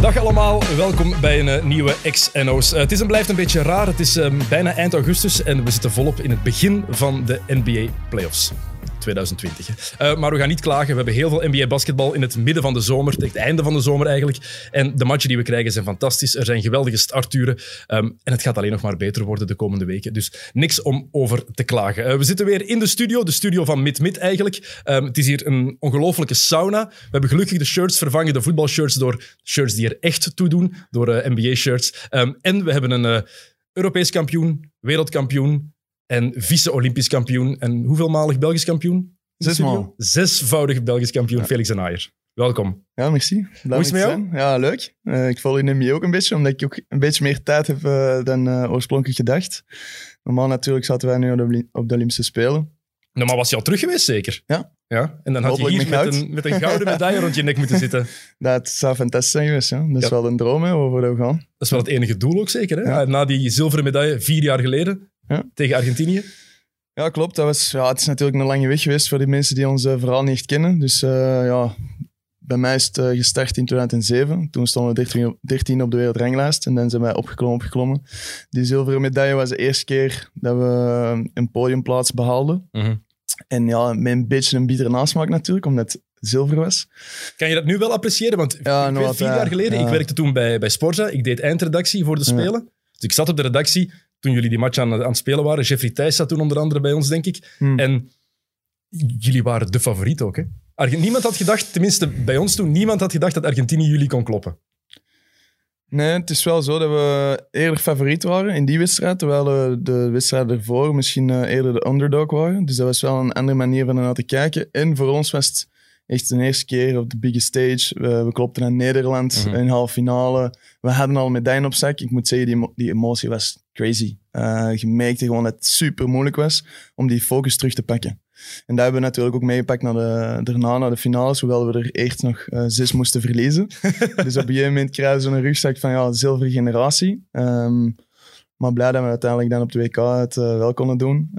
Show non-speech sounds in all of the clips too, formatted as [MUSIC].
Dag allemaal, welkom bij een eh, nieuwe XNO's. Eh, het is en blijft een beetje raar. Het is ehm, bijna eind augustus en we zitten volop in het begin van de NBA playoffs. 2020. hè. Eh, maar we gaan niet klagen. We hebben heel veel NBA basketbal in het midden van de zomer, het einde van de zomer eigenlijk. En de matchen die we krijgen zijn fantastisch. Er zijn geweldige starturen. Ehm, en het gaat alleen nog maar beter worden de komende weken. Dus niks om over te klagen. Eh, we zitten weer in de studio, de studio van Mid-Mid eigenlijk. Ehm, het is hier een ongelofelijke sauna. We hebben gelukkig de shirts vervangen, de voetbalshirts, door shirts die er echt toe doen, door eh, NBA-shirts. Ehm, en we hebben een Europees kampioen, wereldkampioen en vice-Olympisch kampioen. En hoeveelmalig Belgisch kampioen? Zesmaal. Zesvoudig Belgisch kampioen, Felix en Aaier. Welkom. Ja, merci. Hoe is het met zijn. Ja, leuk. Eh, ik volg in NBA ook een beetje, omdat ik ook een beetje meer tijd heb eh, dan eh, oorspronkelijk gedacht. Normaal natuurlijk zaten wij nu op de, Oli- op de Olympische Spelen. Maar was je al terug geweest, zeker? Ja. ja? En dan had je Hopelijk hier met een, met een gouden medaille [LAUGHS] rond je nek moeten zitten. Dat zou fantastisch zijn geweest. Ja. Dat is Ja. wel een droom hè, waar we gaan. Dat is wel het enige doel ook zeker. Hè? Ja. Na die zilveren medaille vier jaar geleden Ja. tegen Argentinië. Ja, klopt. Dat was, ja, het is natuurlijk een lange weg geweest voor die mensen die ons eh, verhaal niet echt kennen. Dus eh, ja, bij mij is het eh, gestart in 2007. Toen stonden we 13 op, 13 op de wereldranglijst en dan zijn wij opgeklommen, opgeklommen. Die zilveren medaille was de eerste keer dat we een podiumplaats behaalden. Mhm. En ja, met een beetje een bittere nasmaak natuurlijk, omdat het zilver was. Kan je dat nu wel appreciëren? Want Ja, ik nog weet, vier jaar ja. geleden, Ja. ik werkte toen bij, bij Sporza. Ik deed eindredactie voor de. Spelen. Dus ik zat op de redactie toen jullie die match aan, aan het spelen waren. Jeffrey Thijs zat toen onder andere bij ons, denk ik. Hmm. En jullie waren de favoriet ook. Hè? Niemand had gedacht, tenminste bij ons toen, niemand had gedacht dat Argentinië jullie kon kloppen. Nee, het is wel zo dat we eerder favoriet waren in die wedstrijd, terwijl eh, de wedstrijd ervoor misschien eh, eerder de underdog waren. Dus dat was wel een andere manier van naar te kijken. En voor ons was het echt de eerste keer op de biggest stage. We, we klopten naar Nederland Mhm. in halve finale. We hadden al medaille op zak. Ik moet zeggen, die, die emotie was crazy. Eh, je merkte gewoon dat het super moeilijk was om die focus terug te pakken. En dat hebben we natuurlijk ook meegepakt naar de, daarna naar de finales, hoewel we er eerst nog eh, zes moesten verliezen. [LAUGHS] dus op een gegeven moment krijgen we zo'n rugzak van ja, zilveren generatie. Ehm, maar blij dat we uiteindelijk dan op de WK het eh, wel konden doen.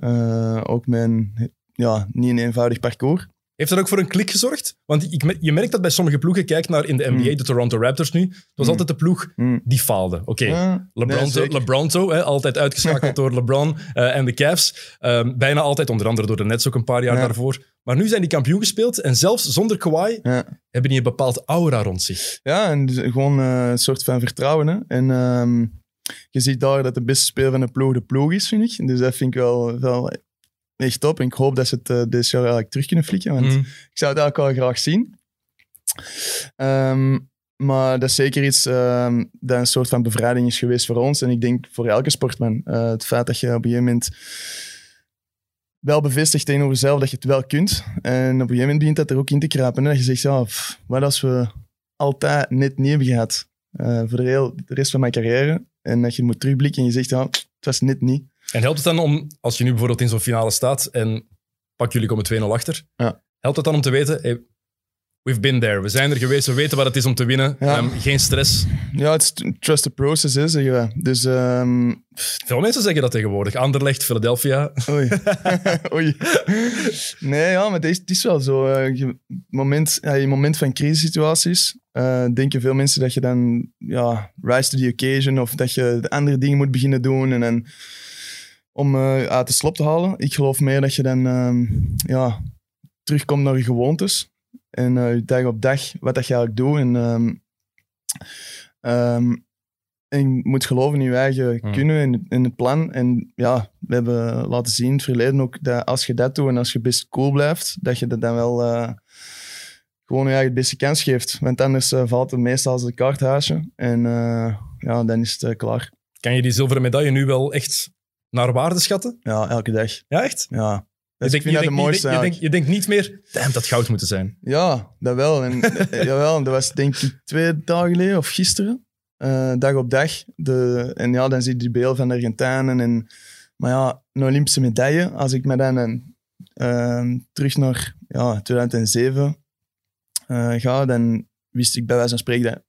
Ook met een ja, niet een eenvoudig parcours. Heeft dat ook voor een klik gezorgd? Want ik, je merkt dat bij sommige ploegen, kijk naar in de NBA, Mm. de Toronto Raptors nu, het was Mm. altijd de ploeg Mm. die faalde. Oké, Ja, LeBron, nee, zeker. LeBronto, hè, altijd uitgeschakeld [LAUGHS] door LeBron eh, en de Cavs. Ehm, bijna altijd, onder andere door de Nets ook een paar jaar Ja. daarvoor. Maar nu zijn die kampioen gespeeld en zelfs zonder Kawhi Ja. hebben die een bepaald aura rond zich. Ja, en dus gewoon eh, een soort van vertrouwen. Hè. En ehm, je ziet daar dat de beste speler van de ploeg de ploeg is, vind ik. Dus dat vind ik wel, wel echt top. En ik hoop dat ze het eh, dit jaar eigenlijk terug kunnen flikken, want Mm. ik zou het eigenlijk wel graag zien. Ehm, maar dat is zeker iets ehm, dat een soort van bevrijding is geweest voor ons. En ik denk voor elke sportman. Eh, het feit dat je op een gegeven moment wel bevestigt tegenover jezelf dat je het wel kunt. En op een gegeven moment begint dat er ook in te kruipen. Hè? Dat je zegt, ja, pff, wat als we altijd net niet hebben gehad eh, voor de, heel, de rest van mijn carrière. En dat je moet terugblikken en je zegt, ja, het was net niet. En helpt het dan om, als je nu bijvoorbeeld in zo'n finale staat en pak jullie komen 2-0 achter, Ja. helpt het dan om te weten, hey, we've been there, we zijn er geweest, we weten wat het is om te winnen, Ja. Ehm, geen stress. Ja, het is trust the process, hè, zeggen wij. Dus ehm, Veel mensen zeggen dat tegenwoordig. Anderlecht, Philadelphia. Oei. [LAUGHS] Oei. Nee, ja, maar het is, het is wel zo. eh, je, moment, ja, in moment van crisissituaties eh, denken veel mensen dat je dan ja, rise to the occasion of dat je de andere dingen moet beginnen doen en dan om eh uit de slop te halen. Ik geloof meer dat je dan ehm, ja, terugkomt naar je gewoontes en eh, dag op dag wat dat je eigenlijk doet. En, ehm, ehm, en je moet geloven in je eigen Hmm. kunnen en in het plan. En ja, we hebben laten zien in het verleden ook dat als je dat doet en als je best cool blijft, dat je dat dan wel eh, gewoon je eigen het beste kans geeft. Want anders valt het meestal als een kaarthuisje. En ja, dan is het klaar. Kan je die zilveren medaille nu wel echt naar waarde schatten? Ja, elke dag. Ja, echt? Ja. Je Dus denkt, ik vind je, dat de mooiste je, je denkt niet meer, damn, dat goud moeten zijn. Ja, dat wel. En, eh, [LAUGHS] jawel, dat was denk ik twee dagen geleden of gisteren. eh, dag op dag. De, en ja, dan zie je die beelden van de Argentijnen. En, Maar ja, een Olympische medaille, als ik met hen ehm, terug naar ja, 2007 eh, ga, dan wist ik bij wijze van spreken dat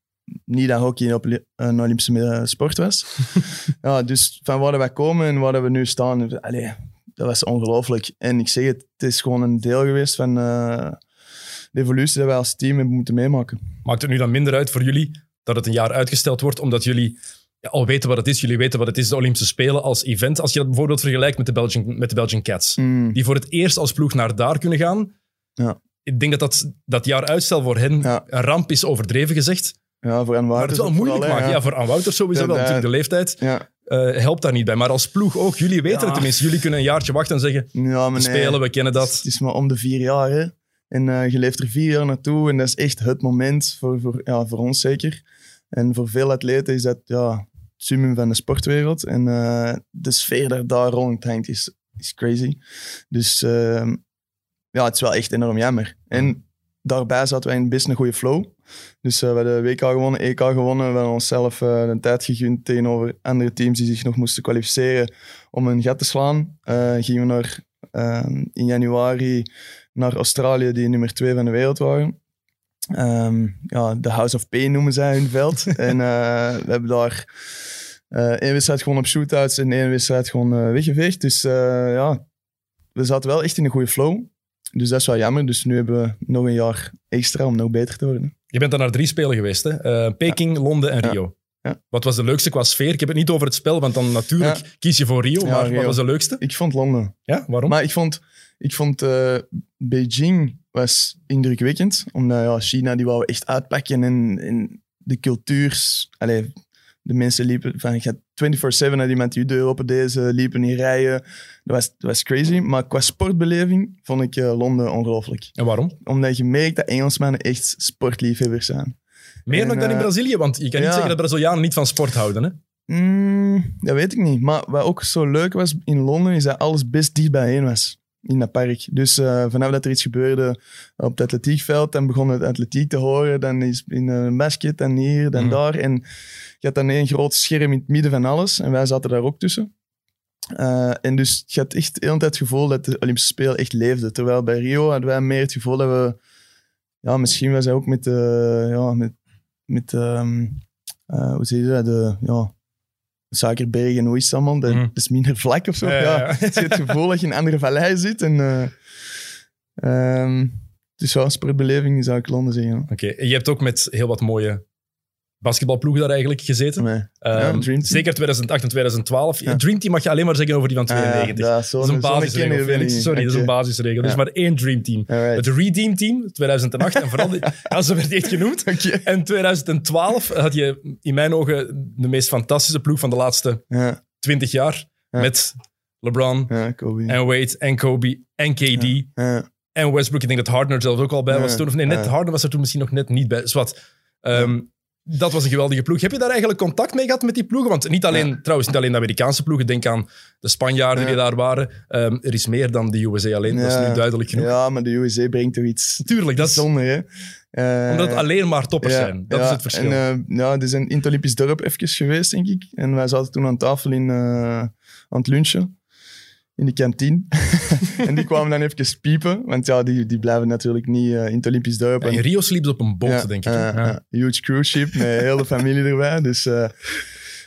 niet dat hockey een, een Olympische me- sport was. [LAUGHS] ja, dus van waar wij komen en waar we nu staan, allee, dat was ongelooflijk. En ik zeg het, het is gewoon een deel geweest van eh, de evolutie dat wij als team hebben moeten meemaken. Maakt het nu dan minder uit voor jullie dat het een jaar uitgesteld wordt, omdat jullie ja, al weten wat het is. Jullie weten wat het is, de Olympische Spelen als event. Als je dat bijvoorbeeld vergelijkt met de Belgian, met de Belgian Cats, Mm, die voor het eerst als ploeg naar daar kunnen gaan. Ja. Ik denk dat dat, dat jaar uitstel voor hen Ja. een ramp is overdreven gezegd. Ja, voor hen Maar het is wel moeilijk maken. Ja. voor aan Wouters sowieso Ja, wel. Natuurlijk de leeftijd Ja, eh, helpt daar niet bij. Maar als ploeg ook, jullie weten het tenminste. Jullie kunnen een jaartje wachten en zeggen, ja we maar nee. spelen, we kennen Het dat. is, het is maar om de vier jaar. Hè. En eh, je leeft er vier jaar naartoe. En dat is echt het moment voor, voor, ja, voor ons zeker. En voor veel atleten is dat ja, het summum van de sportwereld. En eh, de sfeer dat daar rond hangt is, is crazy. Dus ehm, ja, het is wel echt enorm jammer. En daarbij zaten wij in best een goede flow. Dus eh, we hebben de WK gewonnen, EK gewonnen. We hebben onszelf eh, een tijd gegund tegenover andere teams die zich nog moesten kwalificeren om een gat te slaan. Eh, gingen we naar, ehm, in januari naar Australië, die nummer twee van de wereld waren. Ehm, ja, de House of Pain noemen zij hun veld. [LAUGHS] en we hebben daar één wedstrijd gewoon op shootouts en één wedstrijd gewoon eh, weggeveegd. Dus ja, we zaten wel echt in een goede flow. Dus dat is wel jammer. Dus nu hebben we nog een jaar extra om nog beter te worden. Je bent dan naar drie spelen geweest. Hè? Eh, Peking, Londen en. Rio. Ja. Wat was de leukste qua sfeer? Ik heb het niet over het spel, want dan natuurlijk Ja. kies je voor Rio. Maar Rio. wat was de leukste? Ik vond Londen. Ja, waarom? Maar ik vond, ik vond eh, Beijing was indrukwekkend. Omdat ja, China die wou echt uitpakken en, en de cultuurs... Allee, de mensen liepen van... Je had 24-7 had iemand die de open deze liepen in rijen. Dat was, dat was crazy. Maar qua sportbeleving vond ik eh, Londen ongelooflijk. En waarom? Omdat je merkt dat Engelsmannen echt sportliefhebbers zijn. Meer En, nog dan in eh, Brazilië, want je kan niet ja. zeggen dat Brazilianen niet van sport houden. Hè? Mm, dat weet ik niet. Maar wat ook zo leuk was in Londen, is dat alles best dicht bijeen was. In dat park. Dus eh, vanaf dat er iets gebeurde op het atletiekveld, dan begon het atletiek te horen. Dan is in een basket, dan hier, dan Mhm. daar. En je had dan één groot scherm in het midden van alles. En wij zaten daar ook tussen. Eh, en dus je had echt de hele tijd het gevoel dat de Olympische Spelen echt leefde. Terwijl bij Rio hadden wij meer het gevoel dat we... Ja, misschien was hij ook met... de ja, met, met ehm, eh, hoe zeg je dat? De, ja, Suikerberg en hoe is? Dat, dat is minder vlak of zo. Ja, het gevoel dat je in een andere vallei zit. En, eh, ehm, dus ja, sportbeleving zou ik Londen zeggen. Oké, je hebt ook met heel wat mooie basketbalploegen daar eigenlijk gezeten. Ehm, Dream Team. zeker 2008 en 2012. Ja. Dream Team mag je alleen maar zeggen over die van 92. ah, ja, zo, dat is een zo'n basisregel. Sorry, dat is een basisregel. Er is maar één Dream Team. Alright. Het Redeem Team, 2008. en vooral, die, [LAUGHS] ja, zo werd echt genoemd. En 2012 had je in mijn ogen de meest fantastische ploeg van de laatste Ja, 20 jaar. Ja. Met LeBron ja, Kobe. en Wade en Kobe en KD Ja, en Westbrook. Ik denk dat Harden er zelfs ook al bij was toen. Of nee, net Ja. Harden was er toen misschien nog net niet bij. Zwat. Ehm, Dat was een geweldige ploeg. Heb je daar eigenlijk contact mee gehad met die ploegen? Want niet alleen, trouwens, niet alleen de Amerikaanse ploegen. Denk aan de Spanjaarden Ja. die daar waren. Ehm, er is meer dan de USA alleen. Dat is nu duidelijk genoeg. ja, maar de USA brengt toch iets Tuurlijk, dat is hè. Eh, omdat het alleen maar toppers zijn. Dat is het verschil. En, eh, ja, het is een in het Olympisch dorp even geweest, denk ik. En wij zaten toen aan tafel in, eh, aan het lunchen. In de kantine. [LAUGHS] [LAUGHS] en die kwamen dan even piepen. Want ja, die, die blijven natuurlijk niet eh, in het Olympisch dorp. Ja, En- in Rio sliep ze op een boot, ja, denk ik. hè? Ja. eh, huge cruise ship met [LAUGHS] heel de familie erbij. Dus,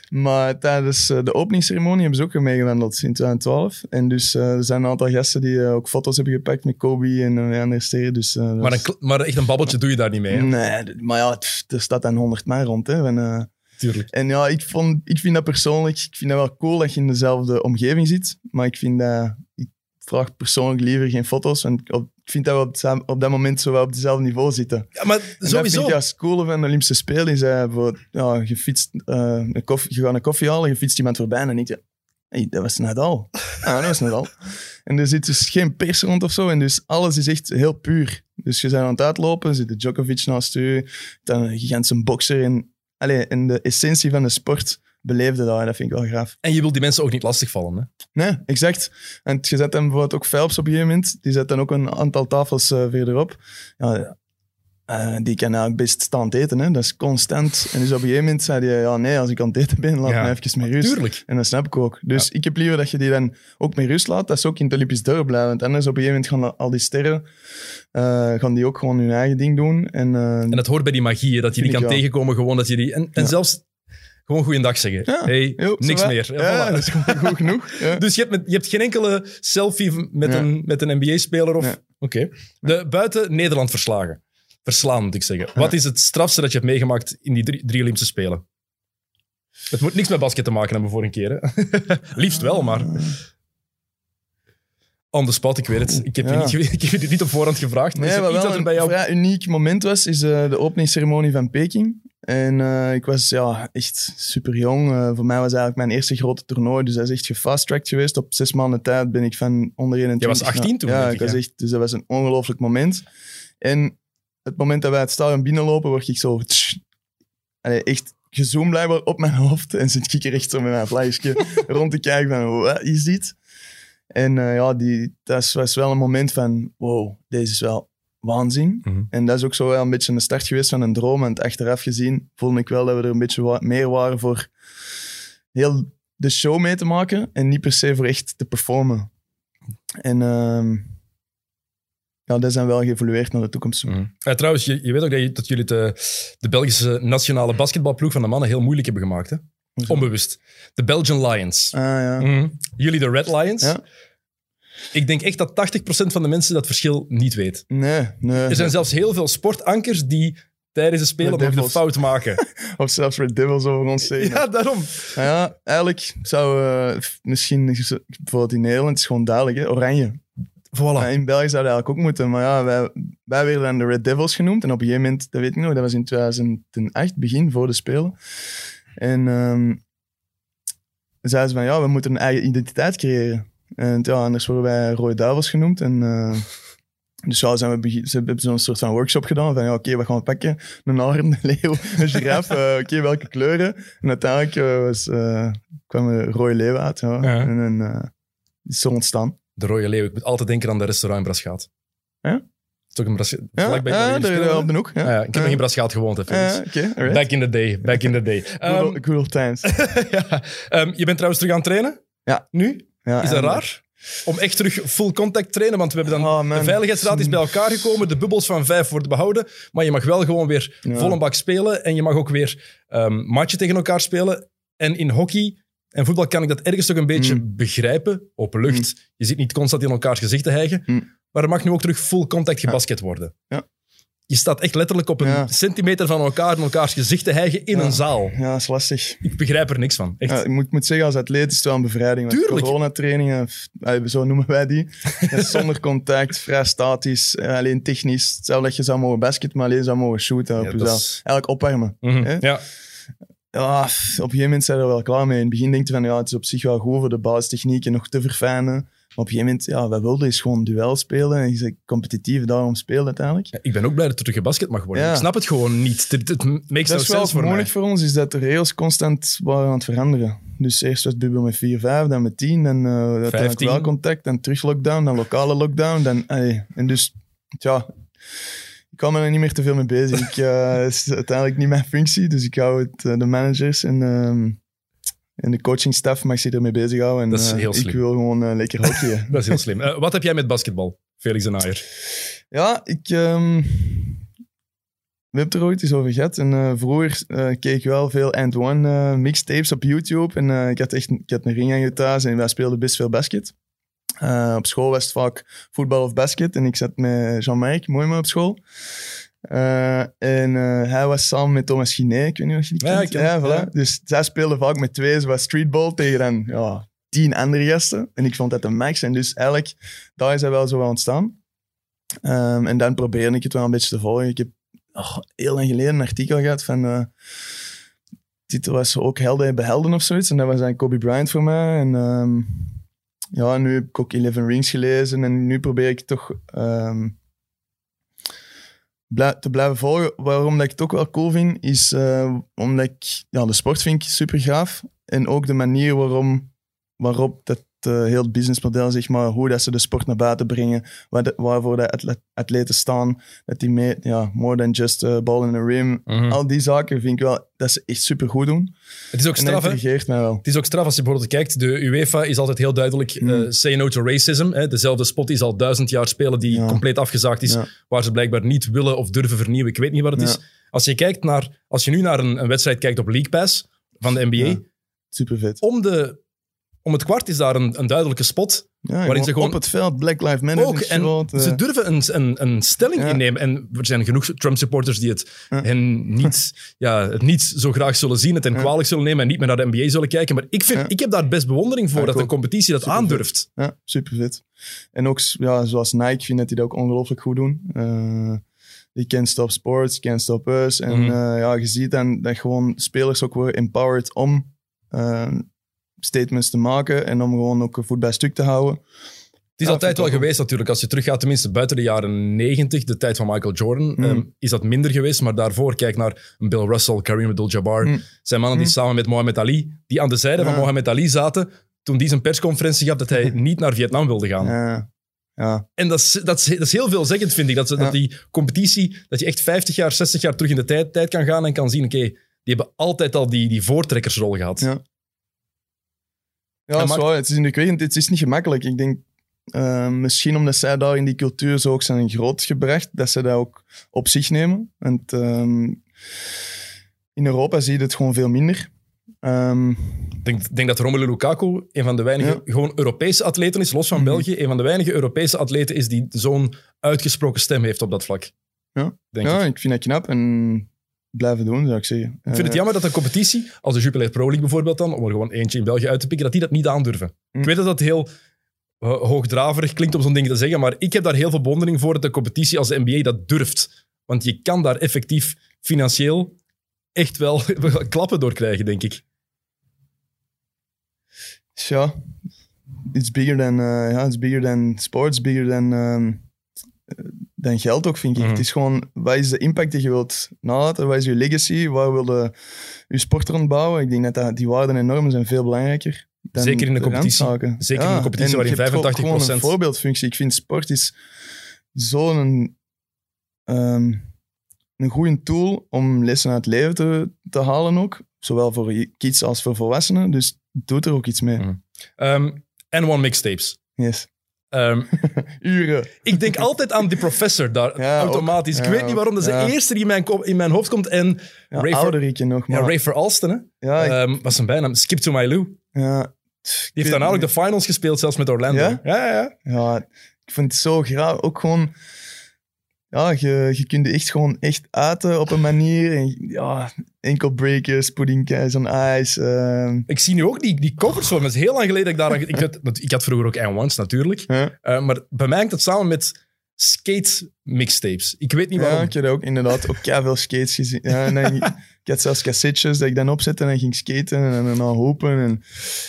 maar tijdens de openingsceremonie hebben ze ook meegewandeld in 2012. En dus er zijn een aantal gasten die ook foto's hebben gepakt met Kobe en uh, andere sterren. Dus, Maar, een, maar echt een babbeltje doe je daar niet mee. Hè? Nee, maar ja, er staat dan 100 man rond. Hè, en, Tuurlijk. en ja, ik, vond, ik vind dat persoonlijk, ik vind dat wel cool dat je in dezelfde omgeving zit. Maar ik vind dat, ik vraag persoonlijk liever geen foto's. Want ik, op- ik vind dat we op, het- op dat moment zo wel op hetzelfde niveau zitten. Ja, maar En dat sowieso. vind ik juist cool van de Olympische Spelen. Is voor, ja, je, fietst, eh, een koffie, je gaat een koffie halen, je fietst iemand voorbij en dan denk je... Hey, dat was Nadal. Ah, dat was Nadal. En er zit dus geen pers rond of zo. En dus alles is echt heel puur. Dus je bent aan het uitlopen, zit de Djokovic naast je, dan een gigantische bokser. En, allee, en de essentie van de sport beleefde daar. Dat vind ik wel gaaf. En je wilt die mensen ook niet lastigvallen. Hè? Nee, exact. En je zet dan bijvoorbeeld ook Phelps op een gegeven moment. Die zet dan ook een aantal tafels eh, verderop. Ja, eh, die kan eigenlijk best staan eten. Hè. Dat is constant. En dus op een gegeven moment zei hij, ja nee, als ik aan het eten ben, laat Ja, me even met rust. Tuurlijk. En dat snap ik ook. Dus ik heb liever dat je die dan ook met rust laat, dat ze ook in het Olympisch dorp blijven. Want anders op een gegeven moment gaan al die sterren, eh, gaan die ook gewoon hun eigen ding doen. En, eh, En dat hoort bij die magie, hè, dat je die kan tegenkomen, gewoon dat je die... En, en zelfs gewoon goeiedag zeggen. Ja. Hey, Jo, niks meer. Ja, Ja, voilà. dat is gewoon goed genoeg. Ja. [LAUGHS] Dus je hebt, met- je hebt geen enkele selfie met, een, met een NBA-speler? of? Oké. De Buiten Nederland verslagen. Verslaan, moet ik zeggen. Wat is het strafste dat je hebt meegemaakt in die drie, drie Olympische Spelen? Het moet niks met basket te maken hebben voor een keer. Hè? [LAUGHS] Liefst wel, maar... On the spot, ik weet het. Ik heb, je, niet, [LAUGHS] ik heb je dit niet op voorhand gevraagd. Maar Nee, iets dat er een bij jou... vrij uniek moment was, is eh, de openingsceremonie van Peking. En eh, ik was ja, echt super jong. voor mij was eigenlijk mijn eerste grote toernooi. Dus dat is echt gefast-tracked geweest. Op zes maanden tijd ben ik van onder 21... Jij was 18 naar- toen, Ja, ik ik, was echt, dus dat was een ongelooflijk moment. En het moment dat wij het stadion binnenlopen, word ik zo... tsch, allee, echt gezoomd blijkbaar op mijn hoofd. En zit ik er echt zo met mijn flagje [LAUGHS] rond te kijken van, wat is dit? En eh, ja, die, dat was wel een moment van, wow, deze is wel waanzin. Mhm. En dat is ook zo wel een beetje een start geweest van een droom. En het achteraf gezien voelde ik wel dat we er een beetje meer waren voor heel de show mee te maken en niet per se voor echt te performen. En ehm, ja, dat zijn wel geëvolueerd naar de toekomst. toe. Mhm. Ja, trouwens, je, je weet ook dat, je- dat jullie de, de Belgische nationale basketbalploeg van de mannen heel moeilijk hebben gemaakt. Hè? Onbewust. De Belgian Lions. Ah ja. Mhm. Jullie de Red Lions. Ja. Ik denk echt dat 80% van de mensen dat verschil niet weet. Nee, nee. Er zijn zelfs heel veel sportankers die tijdens de spelen nog de fout maken. [LAUGHS] Of zelfs Red Devils over ons zeggen. ja, daarom. Ja, eigenlijk zou eh, misschien bijvoorbeeld in Nederland is gewoon duidelijk, hè, oranje. Voilà. In België zou dat eigenlijk ook moeten, maar ja, wij, wij werden dan de Red Devils genoemd. En op een gegeven moment, dat weet ik nog, dat was in 2008, begin voor de Spelen. En ehm zeiden ze van, ja, we moeten een eigen identiteit creëren. En ja, anders worden wij Rode Duivels genoemd. En, eh, dus ja, zijn we ze hebben zo'n soort van workshop gedaan van, ja, oké, wat gaan we pakken? Een arend, een [LAUGHS] leeuw, een giraffe, eh, oké, welke kleuren? En uiteindelijk eh, was, kwam er rode leeuw uit. Ja. Ja. En eh, is zo ontstaan. De Rode Leeuw. Ik moet altijd denken aan de restaurant in Braschaat. Ja? Het is ook een Braschaat. Ja, ja, daar spelen, op de hoek. Ja. Ah ja, ik heb nog in Braschaat gewoond. Ja, alright. Back in the day. Back in the day. [LAUGHS] Old times. [LAUGHS] ja. Ehm, je bent trouwens terug aan het trainen? Ja. Nu? Ja, Is dat raar? Om echt terug full contact trainen? Want we hebben dan... Oh, de Veiligheidsraad is bij elkaar gekomen. De bubbels van vijf worden behouden. Maar je mag wel gewoon weer Ja. vol een bak spelen. En je mag ook weer ehm matchen tegen elkaar spelen. En in hockey en voetbal kan ik dat ergens toch een beetje Mm. begrijpen. Open lucht. Je zit niet constant in elkaars gezicht te hijgen. Mm. Maar er mag nu ook terug full contact gebasket worden. Ja. Je staat echt letterlijk op een Ja. centimeter van elkaar in elkaars gezicht te hijgen in een zaal. Ja, dat is lastig. Ik begrijp er niks van. Echt. Ik moet, moet zeggen, als atleet is het wel een bevrijding. Tuurlijk. Coronatrainingen, zo noemen wij die. [LAUGHS] Zonder contact, vrij statisch, eh, alleen technisch. Hetzelfde dat je zou mogen basket, maar alleen zou mogen shooten op dat is- Eigenlijk opwarmen. Mhm. Ja. Ja, op een gegeven moment zijn we er wel klaar mee. In het begin denk je van, ja, het is op zich wel goed voor de basistechnieken nog te verfijnen. Maar op een gegeven moment, ja, wij wilden is gewoon duel spelen. En je bent competitief, daarom spelen uiteindelijk. Ja, Ik ben ook blij dat er terug gebasket mag worden. Ja. Ik snap het gewoon niet. Het, het makes dat sense voor moeilijk voor ons, is dat de regels constant waren aan het veranderen. Dus eerst was het bubbel met 4, 5, dan met 10, dan uh, uiteindelijk 15. wel contact, dan terug lockdown, dan lokale lockdown. Dan, allee, en dus, ja, ik hou me er niet meer te veel mee bezig. Ik, eh, [LAUGHS] Het is uiteindelijk niet mijn functie, dus ik hou het, eh, de managers en, ehm, en de coachingstaf mag zich ermee bezighouden. En, Dat is eh, heel Ik slim. wil gewoon lekker hockeyen. [LAUGHS] Dat is heel slim. Wat heb jij met basketbal, Felix de Naaier? Ja, ik. ehm, we hebben het er ooit eens over gehad. En vroeger keek ik wel veel And One mixtapes op YouTube. En ik had echt ik had een ring aan thuis en wij speelden best veel basket. Eh, op school was het vaak voetbal of basket. En ik zat met Jean-Marc Mooijma op school. Eh, en eh, hij was samen met Thomas Ginet. Ik weet niet of je die Ja, kent. voilà. ja. Dus zij speelden vaak met twee, zoals streetball, tegen dan ja, tien andere gasten. En ik vond dat de max. En dus eigenlijk, daar is hij wel zo aan ontstaan. Ehm, en dan probeerde ik het wel een beetje te volgen. Ik heb oh, heel lang geleden een artikel gehad van... eh titel was ook Helden behelden of zoiets. En dat was dan Kobe Bryant voor mij. En ehm, ja, nu heb ik ook Eleven Rings gelezen. En nu probeer ik toch ehm, te blijven volgen. Waarom dat ik het wel cool vind, is eh, omdat ik... Ja, de sport vind ik super gaaf. En ook de manier waarom, waarop dat eh, heel het businessmodel, zeg maar, hoe dat ze de sport naar buiten brengen, waar de- waarvoor de atle- atleten staan, dat die mee, ja, more than just a ball in the rim. Mhm. Al die zaken vind ik wel dat ze echt super goed doen. Het is ook straf, hè? Het is ook straf als je bijvoorbeeld kijkt. De UEFA is altijd heel duidelijk eh, Mm. say no to racism. Hè? Dezelfde spot die ze al duizend jaar spelen, die Ja. compleet afgezaagd is, Ja. waar ze blijkbaar niet willen of durven vernieuwen. Ik weet niet wat het Ja. is. Als je, kijkt naar, als je nu naar een, een wedstrijd kijkt op League Pass van de NBA. Super vet. om, de, om het kwart is daar een, een duidelijke spot. Ja, Waarin ze gewoon- op het veld, Black Lives Matter Ook, en groot. ze durven een, een, een stelling Ja. innemen. En er zijn genoeg Trump-supporters die het, Ja. hen niet, ja, het niet zo graag zullen zien, het hen kwalijk zullen nemen en niet meer naar de NBA zullen kijken. Maar ik, vind, ik heb daar best bewondering voor dat een competitie dat aandurft. Ja, super vet. En ook ja, zoals Nike, ik vind dat die dat ook ongelooflijk goed doen. Eh, die Can't Stop Sports, Can't Stop Us. En Mhm. eh, ja, je ziet dan dat gewoon spelers ook worden empowered om eh, statements te maken en om gewoon ook voet bij stuk te houden. Het is Ja, altijd wel ook geweest natuurlijk. Als je teruggaat, tenminste buiten de jaren 90, de tijd van Michael Jordan, Mm. ehm, is dat minder geweest. Maar daarvoor, kijk naar Bill Russell, Kareem Abdul-Jabbar. Mm. zijn mannen die Mm. samen met Mohammed Ali, die aan de zijde van Ja. Mohammed Ali zaten, toen die zijn persconferentie gaf dat hij [LAUGHS] niet naar Vietnam wilde gaan. Ja, ja, En dat is, dat, is, dat is heel veelzeggend, vind ik. Dat, dat die competitie, dat je echt 50 jaar, 60 jaar terug in de tijd, tijd kan gaan en kan zien, oké, die hebben altijd al die, die voortrekkersrol gehad. Ja. Ja En dat is maakt- waar. het is indrukwekkend. Het is niet gemakkelijk. Ik denk eh, misschien omdat zij daar in die cultuur zo ook zijn grootgebracht, dat ze dat ook op zich nemen. En het, ehm, in Europa zie je het gewoon veel minder. Ehm, Ik denk, denk dat Romelu Lukaku een van de weinige Ja. gewoon Europese atleten is, los van Mhm. België, een van de weinige Europese atleten is die zo'n uitgesproken stem heeft op dat vlak. Ja. Denk ja, ik. ik. vind dat knap en blijven doen, zou ik zeggen. Ik vind het jammer dat een competitie, als de Jupiler Pro League bijvoorbeeld dan, om er gewoon eentje in België uit te pikken, dat die dat niet aandurven. Hm. Ik weet dat dat heel eh, hoogdraverig klinkt om zo'n ding te zeggen, maar ik heb daar heel veel bewondering voor dat een competitie als de NBA dat durft. Want je kan daar effectief financieel echt wel [LAUGHS] klappen door krijgen, denk ik. Ja, it's bigger than, eh, ja, it's bigger than sports, bigger than, ehm, eh, dan geld ook, vind ik. Mhm. Het is gewoon, wat is de impact die je wilt nalaten? Wat is je legacy? Waar wil je je sport rondbouwen? Ik denk dat, dat die waarden en normen zijn veel belangrijker dan Zeker in de competitie. randzaken. Zeker in de competitie waarin je hebt gewoon- 85% Gewoon een voorbeeldfunctie. Ik vind sport is zo'n ehm, een goede tool om lessen uit het leven te, te halen ook. Zowel voor kids als voor volwassenen. Dus doe er ook iets mee. Ehm, en One Mixtapes. Yes. Ehm, [LAUGHS] Uren. ik denk altijd aan die professor daar, Ja, automatisch. ook. ik Ja, weet niet waarom, dat is ja. de eerste die in mijn, in mijn hoofd komt. En Ja, Ray ouder nog, ja. Ray for Alston, hè? Ja, ik- Ehm, wat is zijn bijnaam? Skip to my Lou. ja, Die heeft daarna ook de finals gespeeld, zelfs met Orlando. Ja? ja, ja. ja. Ja, ik vind het zo graag. Ook gewoon... Ja, je, je kunt echt gewoon echt uiten op een manier. En, ja, enkel breakers, puddingkeis on ice. ehm, Ik zie nu ook die, die covers voor me. Het is heel lang geleden dat ik daar... aan- Ik, had- ik had vroeger ook N1's natuurlijk. ja. Eh, maar bij mij hangt het samen met skate mixtapes. Ik weet niet Ja, waarom. ik heb ook inderdaad ook veel skates gezien. Ja, en dan, ik had zelfs cassettes dat ik dan opzette en dan ging skaten en dan aan hopen. En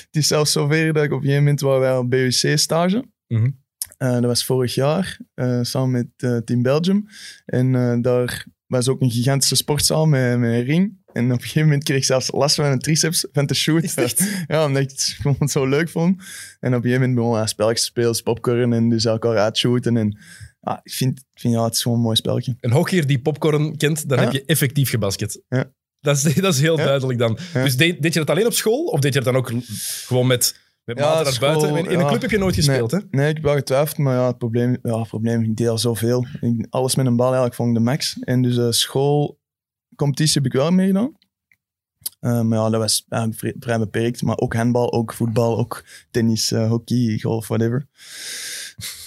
het is zelfs zover dat ik op een gegeven moment waar wij op BUC-stage. Mhm. Eh, dat was vorig jaar, eh, samen met eh, Team Belgium. En daar was ook een gigantische sportzaal met, met een ring. En op een gegeven moment kreeg ik zelfs last van een triceps van te shooten. [LAUGHS] Ja, omdat ik het gewoon zo leuk vond. En op een gegeven moment begon hij spelletjes te spelen, popcorn en dus elkaar uitshooten. En ja, ik vind, vind ja, het is gewoon een mooi spelletje. Een hockeyer die popcorn kent, dan Ja. heb je effectief gebasket. Ja. Dat, is, [LAUGHS] dat is heel Ja. duidelijk dan. Dus deed, deed je dat alleen op school? Of deed je dat dan ook gewoon met, met Ja, maten naar school, buiten? In, in een ja. club heb je nooit gespeeld, hè? Nee, ik heb wel getwijfeld, maar ja, het probleem, ja, het probleem ik deel zoveel. Ik, alles met een bal eigenlijk vond ik de max. En dus eh schoolcompetitie heb ik wel meegedaan. Eh, maar ja, dat was eigenlijk vrij, vrij beperkt. Maar ook handbal, ook voetbal, ook tennis, eh, hockey, golf, whatever.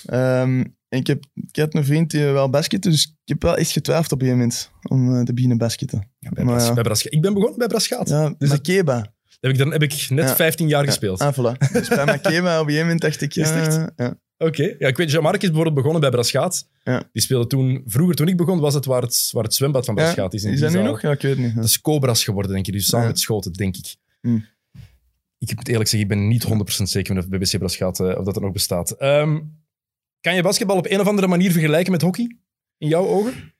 En ik, heb, ik had een vriend die wel baskette, dus ik heb wel echt getwijfeld op een moment om te beginnen basketten. Bij Maar Bras- ja. bij Bras- ik ben begonnen bij Braschaat. Ja, dus Maar- de keba. Heb ik, dan heb ik net Ja. 15 jaar Ja. gespeeld. Ah, voilà. [LAUGHS] Dus bij mijn keba op een gegeven moment dacht ik... Is echt? ja. Oké. Ja, ik weet, Jean-Marc is bijvoorbeeld begonnen bij Braschaat. Ja. Die speelde toen... Vroeger, toen ik begon, was het waar het, waar het zwembad van Braschaat is. in Is dat nu nog? Ja, ik weet het niet. Dat is Cobras geworden, denk ik. Dus samen met Schoten, denk ik. Hmm. Ik moet eerlijk zeggen, ik ben niet 100% zeker of BBC Braschaat eh, of dat er nog bestaat. Ehm, kan je basketbal op een of andere manier vergelijken met hockey? In jouw ogen?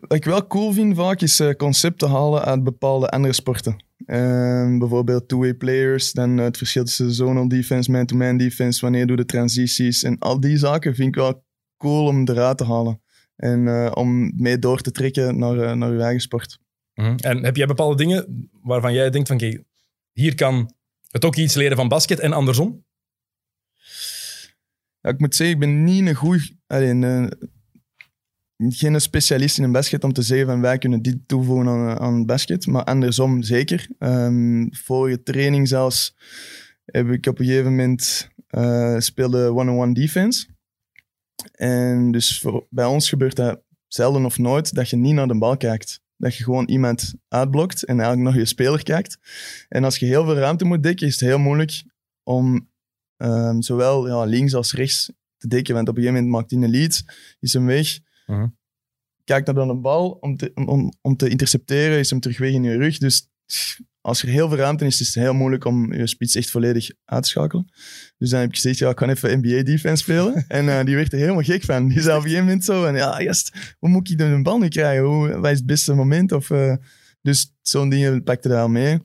Wat ik wel cool vind vaak is eh, concepten halen uit bepaalde andere sporten. Ehm, bijvoorbeeld two-way players, dan het verschil tussen zonal defense, man-to-man defense, wanneer doe de transities en al die zaken vind ik wel cool om eruit te halen. En eh, om mee door te trekken naar, eh, naar je eigen sport. Mhm. En heb jij bepaalde dingen waarvan jij denkt van, oké, hier kan het ook iets leren van basket en andersom? Ja, ik moet zeggen, ik ben niet een goed... Alleen, geen specialist in een basket om te zeggen van wij kunnen dit toevoegen aan, aan basket. Maar andersom zeker. Ehm vorige training zelfs heb ik op een gegeven moment eh, speelde one-on-one defense. En dus voor, bij ons gebeurt dat zelden of nooit dat je niet naar de bal kijkt. Dat je gewoon iemand uitblokt en eigenlijk naar je speler kijkt. En als je heel veel ruimte moet dekken, is het heel moeilijk om ehm, zowel ja, links als rechts te dekken. Want op een gegeven moment maakt hij een lead, is hem weg. Mhm. Kijkt naar dan een bal om te, om, om te intercepteren, is hem terug weg in je rug. Dus als er heel veel ruimte is, is het heel moeilijk om je spits echt volledig uit te schakelen. Dus dan heb ik gezegd, ja, ik kan even NBA-defense spelen. [LAUGHS] En eh, die werd er helemaal gek van. Die zei op een gegeven moment zo, en, ja, gast, hoe moet ik dan een bal nu krijgen? Hoe, wat is het beste moment? Of, eh, dus zo'n dingen pakte daar al mee.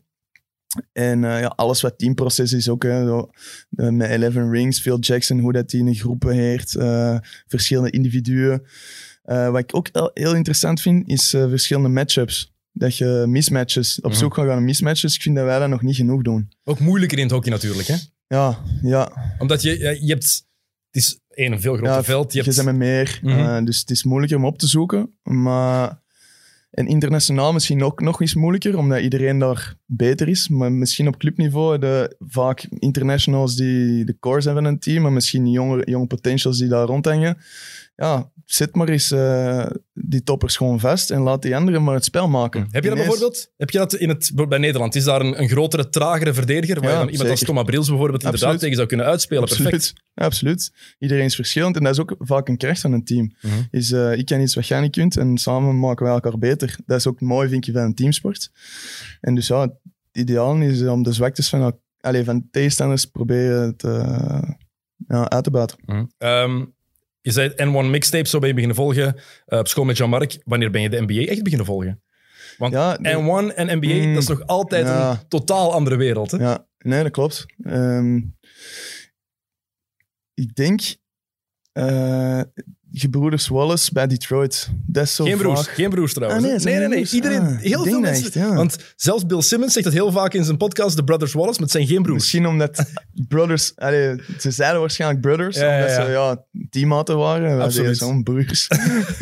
En eh, ja, alles wat teamproces is ook. Hè, zo, met Eleven Rings, Phil Jackson, hoe dat hij in groepen heert. verschillende individuen. Eh, wat ik ook heel, interessant vind, is eh, verschillende matchups. Dat je mismatches, op Mhm. zoek gaat naar mismatches. Ik vind dat wij dat nog niet genoeg doen. Ook moeilijker in het hockey natuurlijk, hè? Ja, ja. Omdat je, je hebt... Het is één, veel groter ja veld. Je je hebt, bent met meer. Mhm. eh, dus het is moeilijker om op te zoeken. Maar... En internationaal misschien ook nog eens moeilijker, omdat iedereen daar beter is. Maar misschien op clubniveau, de, vaak internationals die de core zijn van een team, maar misschien jonge, jonge potentials die daar rondhangen. Ja, zet maar eens eh, die toppers gewoon vast en laat die anderen maar het spel maken. Heb je dat Ineens- bijvoorbeeld? Heb je dat in het, bij Nederland? Is daar een, een grotere, tragere verdediger? Waar Ja, iemand als. Thomas Brils bijvoorbeeld inderdaad Absoluut. tegen zou kunnen uitspelen? Absoluut. Perfect. Absoluut. Iedereen is verschillend en dat is ook vaak een kracht van een team. Mhm. Is, eh, ik kan iets wat jij niet kunt en samen maken we elkaar beter. Dat is ook mooi, vind je, van een teamsport. En dus ja, het ideaal is om de zwaktes van, allee, van tegenstanders proberen te, ja, uit te buiten. Mhm. Ehm, je zei N1 Mixtape, zo ben je beginnen volgen eh, op school met Jean-Marc. Wanneer ben je de NBA echt beginnen volgen? Want Ja, de- N1 en NBA, Mm, dat is nog altijd ja. een totaal andere wereld. Hè? Ja, nee, dat klopt. Ehm, ik denk eh gebroeders Wallace bij Detroit. Dat is zo Geen broers, geen broers trouwens. Ah, nee, nee, nee. Iedereen, Ah, heel veel mensen. echt, ja. Want zelfs Bill Simmons zegt dat heel vaak in zijn podcast, The Brothers Wallace, maar het zijn geen broers. Misschien omdat [LAUGHS] brothers... Allee, ze zeiden waarschijnlijk brothers, Ja, ja, omdat ja. ze ja, teammaten waren. Absoluut. Zo'n broers.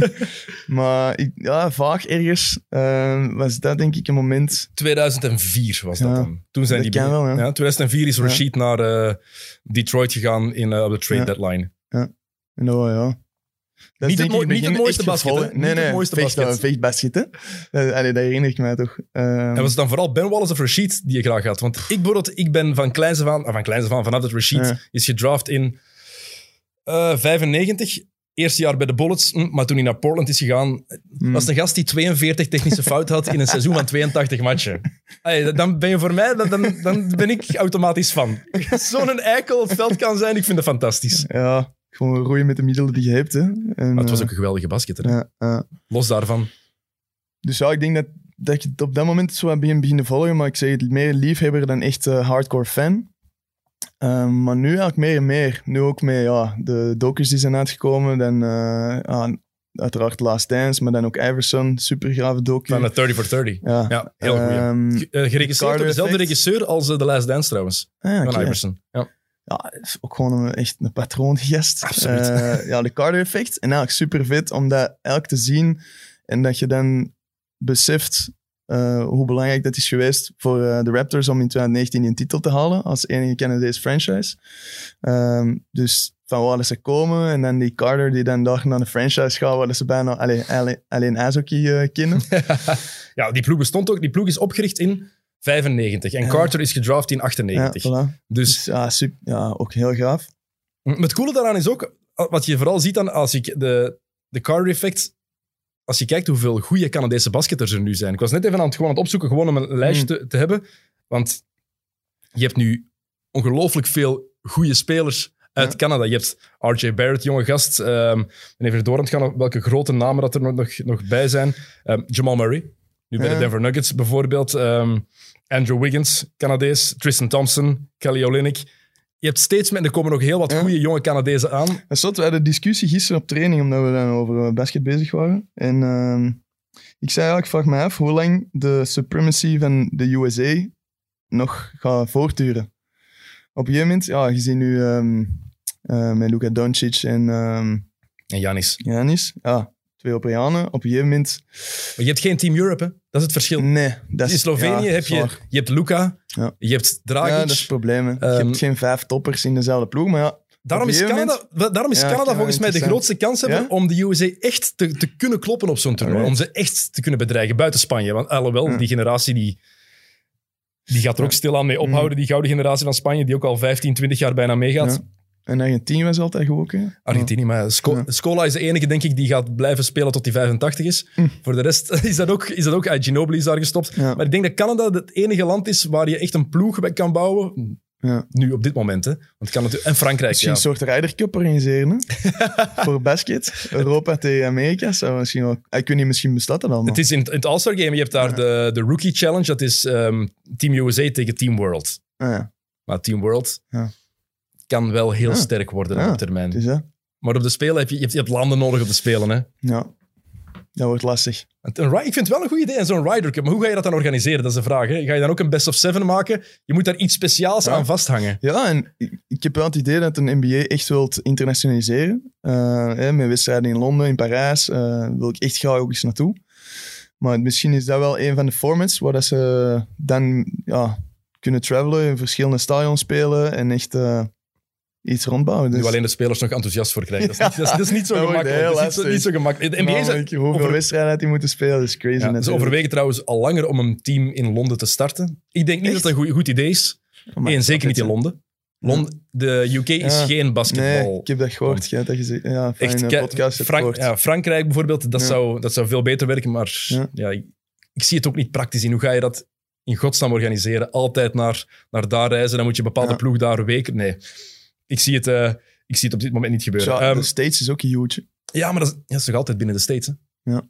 [LAUGHS] maar ik, ja, vaak ergens eh, was dat denk ik een moment... 2004 was dat Ja, dan. Toen zijn dat die wel, ja. 2004 is Ja. Rashid naar eh, Detroit gegaan in, eh, op de trade Ja. deadline. En dat, ja. Dat Niet het niet het mooiste echt basket, hè? gevolgd. Niet Nee, het nee, mooiste vecht, basket. vechtbasket, hè. Dat, allee, dat herinner ik mij toch. Ehm, En was het dan vooral Ben Wallace of Rashid die je graag had? Want ik bijvoorbeeld, ik ben van kleins af aan, ah, van kleins af aan, vanaf dat Rashid Ja. is gedraft in eh 95. Eerste jaar bij de Bullets, hm, maar toen hij naar Portland is gegaan, Hmm. was een gast die 42 technische fouten had in een [LAUGHS] seizoen van 82 matchen. Allee, dan ben je voor mij, dan, dan, dan ben ik automatisch fan. [LAUGHS] Zo'n eikel op het veld kan zijn, ik vind het fantastisch. Ja, gewoon roeien met de middelen die je hebt. Hè. En, het was eh, ook een geweldige basketter. hè. ja, ja. Los daarvan. Dus ja, ik denk dat, dat je het op dat moment zo begin beginnen volgen, maar ik zeg het meer liefhebber dan echt eh, hardcore fan. Ehm, maar nu eigenlijk meer en meer. Nu ook met ja, de docus die zijn uitgekomen, dan ja, uiteraard Last Dance, maar dan ook Iverson, super grave docu. Van de 30 for 30. ja. Ja, heel goed. Ehm, Ge- eh, geregisseerd door dezelfde regisseur als The Last Dance trouwens. ah, Van. Iverson. Ja. Ja, is ook gewoon een, echt een patroongest. Absoluut. Eh, ja, de Carter effect. En eigenlijk super vet om dat elk te zien. En dat je dan beseft eh, hoe belangrijk dat is geweest voor eh, de Raptors om in 2019 een titel te halen als enige Canadese franchise. Ehm, dus van waar ze komen en dan die Carter die dan daar naar de franchise gaat waar ze bijna alleen, alleen, alleen kennen. [LAUGHS] ja, die ploeg bestond ook. Die ploeg is opgericht in 95. En Ja. Carter is gedraft in ja, 98. voilà. Dus Dus ja, super, ja, ook heel gaaf. Maar het coole daaraan is ook, wat je vooral ziet dan als ik de, de Carter effect, als je kijkt hoeveel goede Canadese basketters er nu zijn. Ik was net even aan het, gewoon aan het opzoeken, gewoon om een lijstje te, te hebben. Want je hebt nu ongelooflijk veel goede spelers uit Ja. Canada. Je hebt RJ Barrett, jonge gast. Ehm ik ben even door aan het gaan welke grote namen dat er nog, nog, nog bij zijn. Ehm, Jamal Murray, nu bij de Denver Nuggets bijvoorbeeld. Ehm, Andrew Wiggins, Canadees. Tristan Thompson, Kelly Olynyk. Je hebt steeds met, en er komen nog heel wat goede jonge Canadezen aan. Is zot, we hadden een discussie gisteren op training, omdat we dan over eh, basket bezig waren. En ehm, ik zei ik vraag me af hoe lang de supremacy van de USA nog gaat voortduren. Op een gegeven moment, ja, je ziet nu ehm, eh, met Luka Doncic en En Janis. Janis, ja, twee Europeanen. Op een gegeven moment, Maar je hebt geen Team Europe, hè? Dat is het verschil. nee. Dat is, In Slovenië ja, heb je, zwaar. je hebt Luca, Ja. je hebt Dragic. Ja, dat is het probleem. je Ehm, hebt geen vijf toppers in dezelfde ploeg, maar ja, Daarom is Canada, daarom is Canada volgens mij de grootste kans hebben om de USA echt te, te kunnen kloppen op zo'n toernooi. Om ze echt te kunnen bedreigen buiten Spanje. Want alhoewel, Ja. die generatie die, die gaat er ook Ja. stilaan mee ophouden. Die gouden generatie van Spanje, die ook al 15, 20 jaar bijna meegaat. En Argentinië was altijd goed ook. hè. Argentinië, maar Sco- Ja. Scola is de enige, denk ik, die gaat blijven spelen tot hij 85 is. Hm. Voor de rest [LAUGHS] is dat ook... Is dat ook Ginobili is daar gestopt. Ja. Maar ik denk dat Canada het enige land is waar je echt een ploeg bij kan bouwen. Ja. Nu, op dit moment. Hè. Want kan natuurlijk, en Frankrijk, Misschien een soort Ryder Cup organiseren. Hè? [LAUGHS] Voor basket. Europa tegen Amerika. Zou misschien wel... Ik weet niet, misschien bestaat dat al. nog. Het is in, in het All-Star Game, je hebt daar de, de Rookie Challenge. Dat is ehm, Team USA tegen Team World. Ah, ja. Maar Team World Ja. Kan wel heel Ja. sterk worden Ja. op termijn. Dus. Maar op de Spelen heb je, je, hebt, je hebt landen nodig op de Spelen. Hè. Ja. Dat wordt lastig. Een, ik vind het wel een goed idee, zo'n Ryder Cup. Maar hoe ga je dat dan organiseren? Dat is de vraag. Hè. Ga je dan ook een best of seven maken? Je moet daar iets speciaals Ja. aan vasthangen. Ja, en ik, heb wel het idee dat een NBA echt wilt internationaliseren. Eh, hè, met wedstrijden in Londen, in Parijs. eh, wil ik echt graag ook eens naartoe. Maar misschien is dat wel een van de formats waar dat ze dan ja, kunnen travelen, in verschillende stadions spelen en echt eh, iets rondbouwen. Dus, Nu alleen de spelers nog enthousiast voor krijgen. Dat is [LAUGHS] niet, dat is, dat is niet zo Dat gemakkelijk. Dat is niet zo, lastig. niet zo gemakkelijk. De NBA is, Namelijk, hoeveel over- wedstrijden hij moeten spelen, dat is crazy. ja, ze overwegen trouwens al langer om een team in Londen te starten. Ik denk niet Echt? dat dat een goed, goed idee is. Maar Eén, zeker niet in Londen. Lon- de UK is Ja. geen basketbal. Nee, ik heb dat gehoord. Je dat gezegd. Ja, Echt, podcast Frank- ja, Frankrijk bijvoorbeeld, dat, Ja. zou, dat zou veel beter werken. Maar ja. Ik, ik zie het ook niet praktisch in. Hoe ga je dat in godsnaam organiseren? Altijd naar, naar daar reizen, dan moet je een bepaalde ploeg daar weken. Nee, ik zie, het, eh, ik zie het op dit moment niet gebeuren. Ja, Ehm, de States is ook huge. ja, maar dat is, dat is toch altijd binnen de States? Hè? Ja.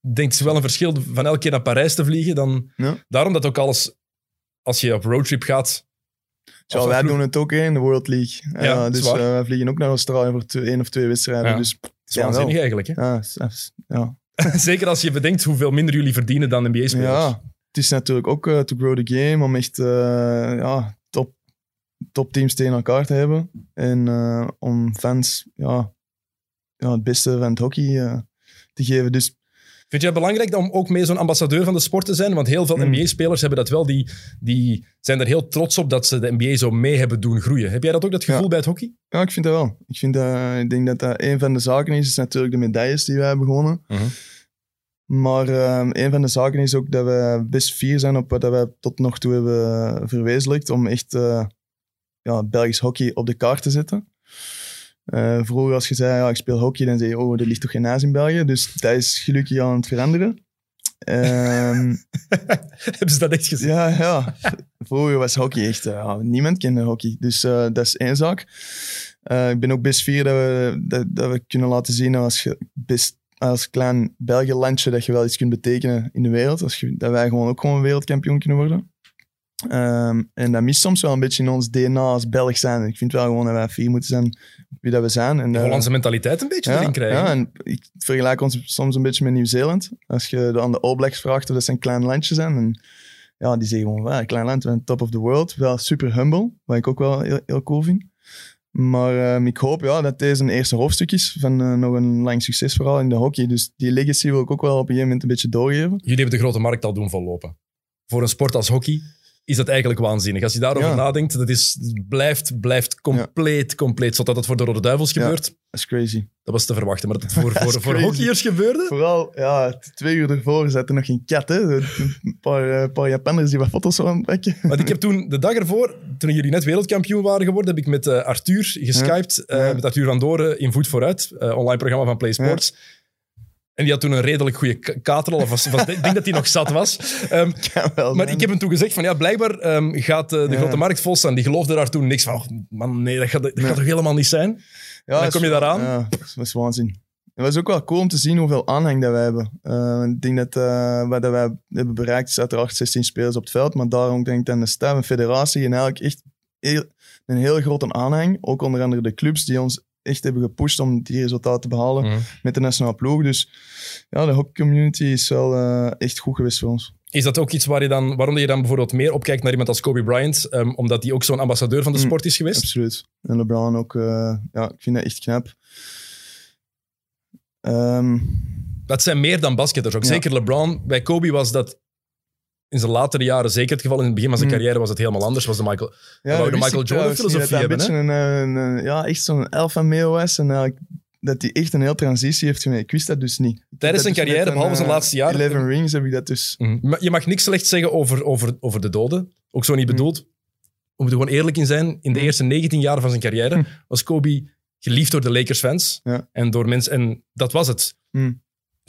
Ik denk het is wel een verschil van elke keer naar Parijs te vliegen. Dan, Ja. Daarom dat ook alles, als je op roadtrip gaat... Ja, als wij een doen het ook hè, in de World League. Ja, Ja, dus eh, wij vliegen ook naar Australië voor twee, één of twee wedstrijden. Ja. Dus is waanzinnig eigenlijk. Hè? ja, ja. [LAUGHS] Zeker als je bedenkt hoeveel minder jullie verdienen dan NBA-spelers. ja, het is natuurlijk ook eh, to grow the game, om echt eh, ja, top, top teams tegen elkaar te hebben. En eh, om fans ja, ja, het beste van het hockey eh, te geven. Dus Vind jij het belangrijk om ook mee zo'n ambassadeur van de sport te zijn? Want heel veel Hmm. NBA-spelers hebben dat wel. Die, die zijn er heel trots op dat ze de NBA zo mee hebben doen groeien. Heb jij dat ook, dat gevoel Ja. bij het hockey? ja, ik vind dat wel. Ik, vind dat, ik denk dat dat een van de zaken is, is natuurlijk de medailles die wij hebben gewonnen. Mhm. Maar ehm, een van de zaken is ook dat we best fier zijn op wat we tot nog toe hebben verwezenlijkt. Om echt eh, ja, Belgisch hockey op de kaart te zetten. Eh, vroeger als je zei, ja, ik speel hockey, dan zei je, oh, er ligt toch geen naast in België. Dus dat is gelukkig aan het veranderen. Ehm, [LAUGHS] Hebben ze dat echt gezien? ja, ja. Vroeger was hockey echt... eh, niemand kende hockey. Dus eh, dat is één zaak. Ik ben ook best fier dat we, dat, dat we kunnen laten zien als, je best, als klein België-landje dat je wel iets kunt betekenen in de wereld. Als je, dat wij gewoon ook gewoon wereldkampioen kunnen worden. Ehm, en dat mist soms wel een beetje in ons DNA als Belg zijn. Ik vind wel gewoon dat wij fier moeten zijn wie dat we zijn. En, De eh, Hollandse mentaliteit een beetje erin krijgen. ja, en ik vergelijk ons soms een beetje met Nieuw-Zeeland. Als je aan de All Blacks vraagt of dat ze een klein landje zijn. En ja, die zeggen gewoon, "Ja, een klein land, we zijn top of the world. Wel super humble, wat ik ook wel heel, heel cool vind. Maar ehm, ik hoop ja, dat deze een eerste hoofdstuk is van eh, nog een lang succesverhaal in de hockey. Dus die legacy wil ik ook wel op een gegeven moment een beetje doorgeven. Jullie hebben de grote markt al doen vollopen. Voor een sport als hockey is dat eigenlijk waanzinnig. Als je daarover Ja. nadenkt, dat is, blijft, blijft compleet, compleet. Zodat dat voor de Rode Duivels gebeurt, Dat is crazy. dat was te verwachten. Maar dat het [LAUGHS] voor, voor, voor hockeyers gebeurde, Vooral, ja, twee uur ervoor zat er nog geen kat. Hè? Een paar, eh, paar Japanners die wat foto's aan het. Want ik heb toen, de dag ervoor, toen jullie net wereldkampioen waren geworden, heb ik met eh, Arthur geskyped. eh. Met Arthur van Doren in Voet Vooruit, online programma van Play Sports. En die had toen een redelijk goede kater al. Ik denk dat hij nog zat was. [LAUGHS] Ja, wel, maar ik heb hem toen gezegd van ja, blijkbaar ehm, gaat eh, de Ja. grote markt vol staan. Die geloofde daar toen niks van. Oh, man, nee, dat gaat, dat Nee. gaat toch helemaal niet zijn? Ja, dan kom je is- daaraan. Ja, dat was waanzin. Het was ook wel cool om te zien hoeveel aanhang dat wij hebben. Eh, ik denk dat eh, wat dat wij hebben bereikt is uiteraard 16 spelers op het veld, maar daarom denk ik aan de staf en federatie en eigenlijk echt heel- een heel grote aanhang. Ook onder andere de clubs die ons echt hebben gepusht om die resultaten te behalen Mhm. met de nationale ploeg. Dus ja, de hockey community is wel eh, echt goed geweest voor ons. Is dat ook iets waar je dan, waarom je dan bijvoorbeeld meer opkijkt naar iemand als Kobe Bryant? ehm, omdat hij ook zo'n ambassadeur van de Mm, sport is geweest? Absoluut. En LeBron ook. eh, ja, ik vind dat echt knap. Ehm, Dat zijn meer dan basketters. Ook Ja. zeker LeBron. Bij Kobe was dat in zijn latere jaren zeker het geval. In het begin van zijn Mm. carrière was het helemaal anders. Was de Michael, Ja, wist Michael ik Jordan trouwens niet, filosofie dat dat hebben, een beetje Een, een, ja, echt zo'n alpha male was. En eigenlijk dat hij echt een heel transitie heeft gemaakt. Ik wist dat dus niet. Tijdens zijn dus carrière, behalve zijn eh, laatste jaar- 11 rings heb ik dat dus. Mhm. Maar Je mag niks slecht zeggen over, over, over de doden. Ook zo niet Mm. bedoeld. We moeten gewoon eerlijk in zijn. In de Mm. eerste 19 jaar van zijn carrière was Kobe geliefd door de Lakers-fans. Ja. En door mensen. En dat was het. Mm.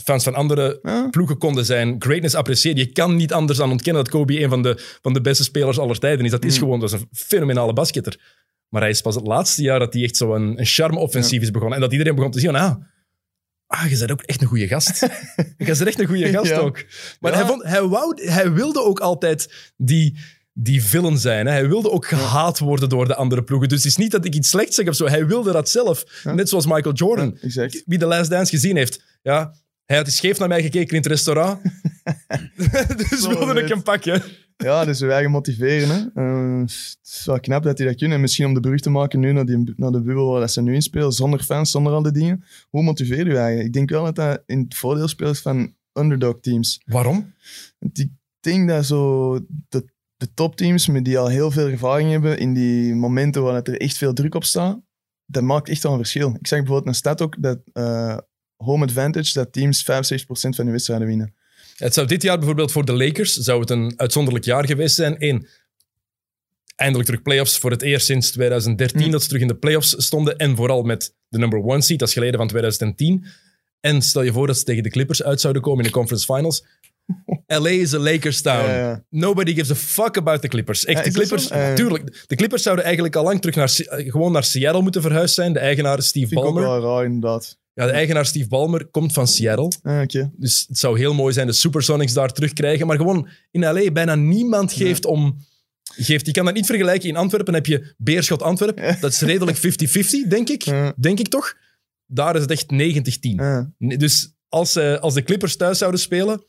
Fans van andere Ja, ploegen konden zijn greatness appreciëren. Je kan niet anders dan ontkennen dat Kobe een van de, van de beste spelers aller tijden is. Dat is Mm. gewoon dat is een fenomenale basketter. Maar hij is pas het laatste jaar dat hij echt zo een, een charme-offensief is begonnen. En dat iedereen begon te zien ah, ah je bent ook echt een goede gast. [LAUGHS] je bent echt een goede gast Ja. ook. Maar hij, vond, hij, wou, hij wilde ook altijd die, die villain zijn. Hè. Hij wilde ook gehaat worden door de andere ploegen. Dus het is niet dat ik iets slechts zeg of zo. Hij wilde dat zelf. Net zoals Michael Jordan. Wie de Last Dance gezien heeft, ja, hij had scheef naar mij gekeken in het restaurant. [LAUGHS] dus wilde ik hem pakken. Ja, dus wij gaan motiveren. Hè. Eh, het is wel knap dat hij dat kunnen. En misschien om de brug te maken nu naar, die, naar de bubbel waar dat ze nu in spelen, zonder fans, zonder al die dingen. Hoe motiveer je eigenlijk? Ik denk wel dat dat in het voordeel speelt van underdog teams. Waarom? Want ik denk dat zo de, de topteams met die al heel veel ervaring hebben in die momenten waar het er echt veel druk op staat, dat maakt echt wel een verschil. Ik zag bijvoorbeeld een stat ook dat eh, home advantage, dat teams 75% van de wedstrijden winnen. Het zou dit jaar bijvoorbeeld voor de Lakers zou het een uitzonderlijk jaar geweest zijn. Eén, eindelijk terug playoffs voor het eerst sinds 2013 Hm. dat ze terug in de playoffs stonden. En vooral met de number one seed, dat is geleden van 2010. En stel je voor dat ze tegen de Clippers uit zouden komen in de conference finals. [LAUGHS] LA is a Lakers town. Ja, ja. Nobody gives a fuck about the Clippers. Echt, Ja, de dat Clippers, tuurlijk. De Clippers zouden eigenlijk al lang terug naar, eh, gewoon naar Seattle moeten verhuisd zijn. De eigenaar Steve Vind ik ook Ballmer. wel raar, inderdaad. Ja, de eigenaar Steve Ballmer komt van Seattle. Ah. Dus het zou heel mooi zijn de Supersonics daar terugkrijgen. Maar gewoon in LA bijna niemand geeft om... Geeft. Je kan dat niet vergelijken. In Antwerpen heb je Beerschot Antwerpen. Dat is redelijk 50-50, denk ik. Ja. Denk ik toch? Daar is het echt 90-10. Ah. Nee, Dus als, eh, als de Clippers thuis zouden spelen,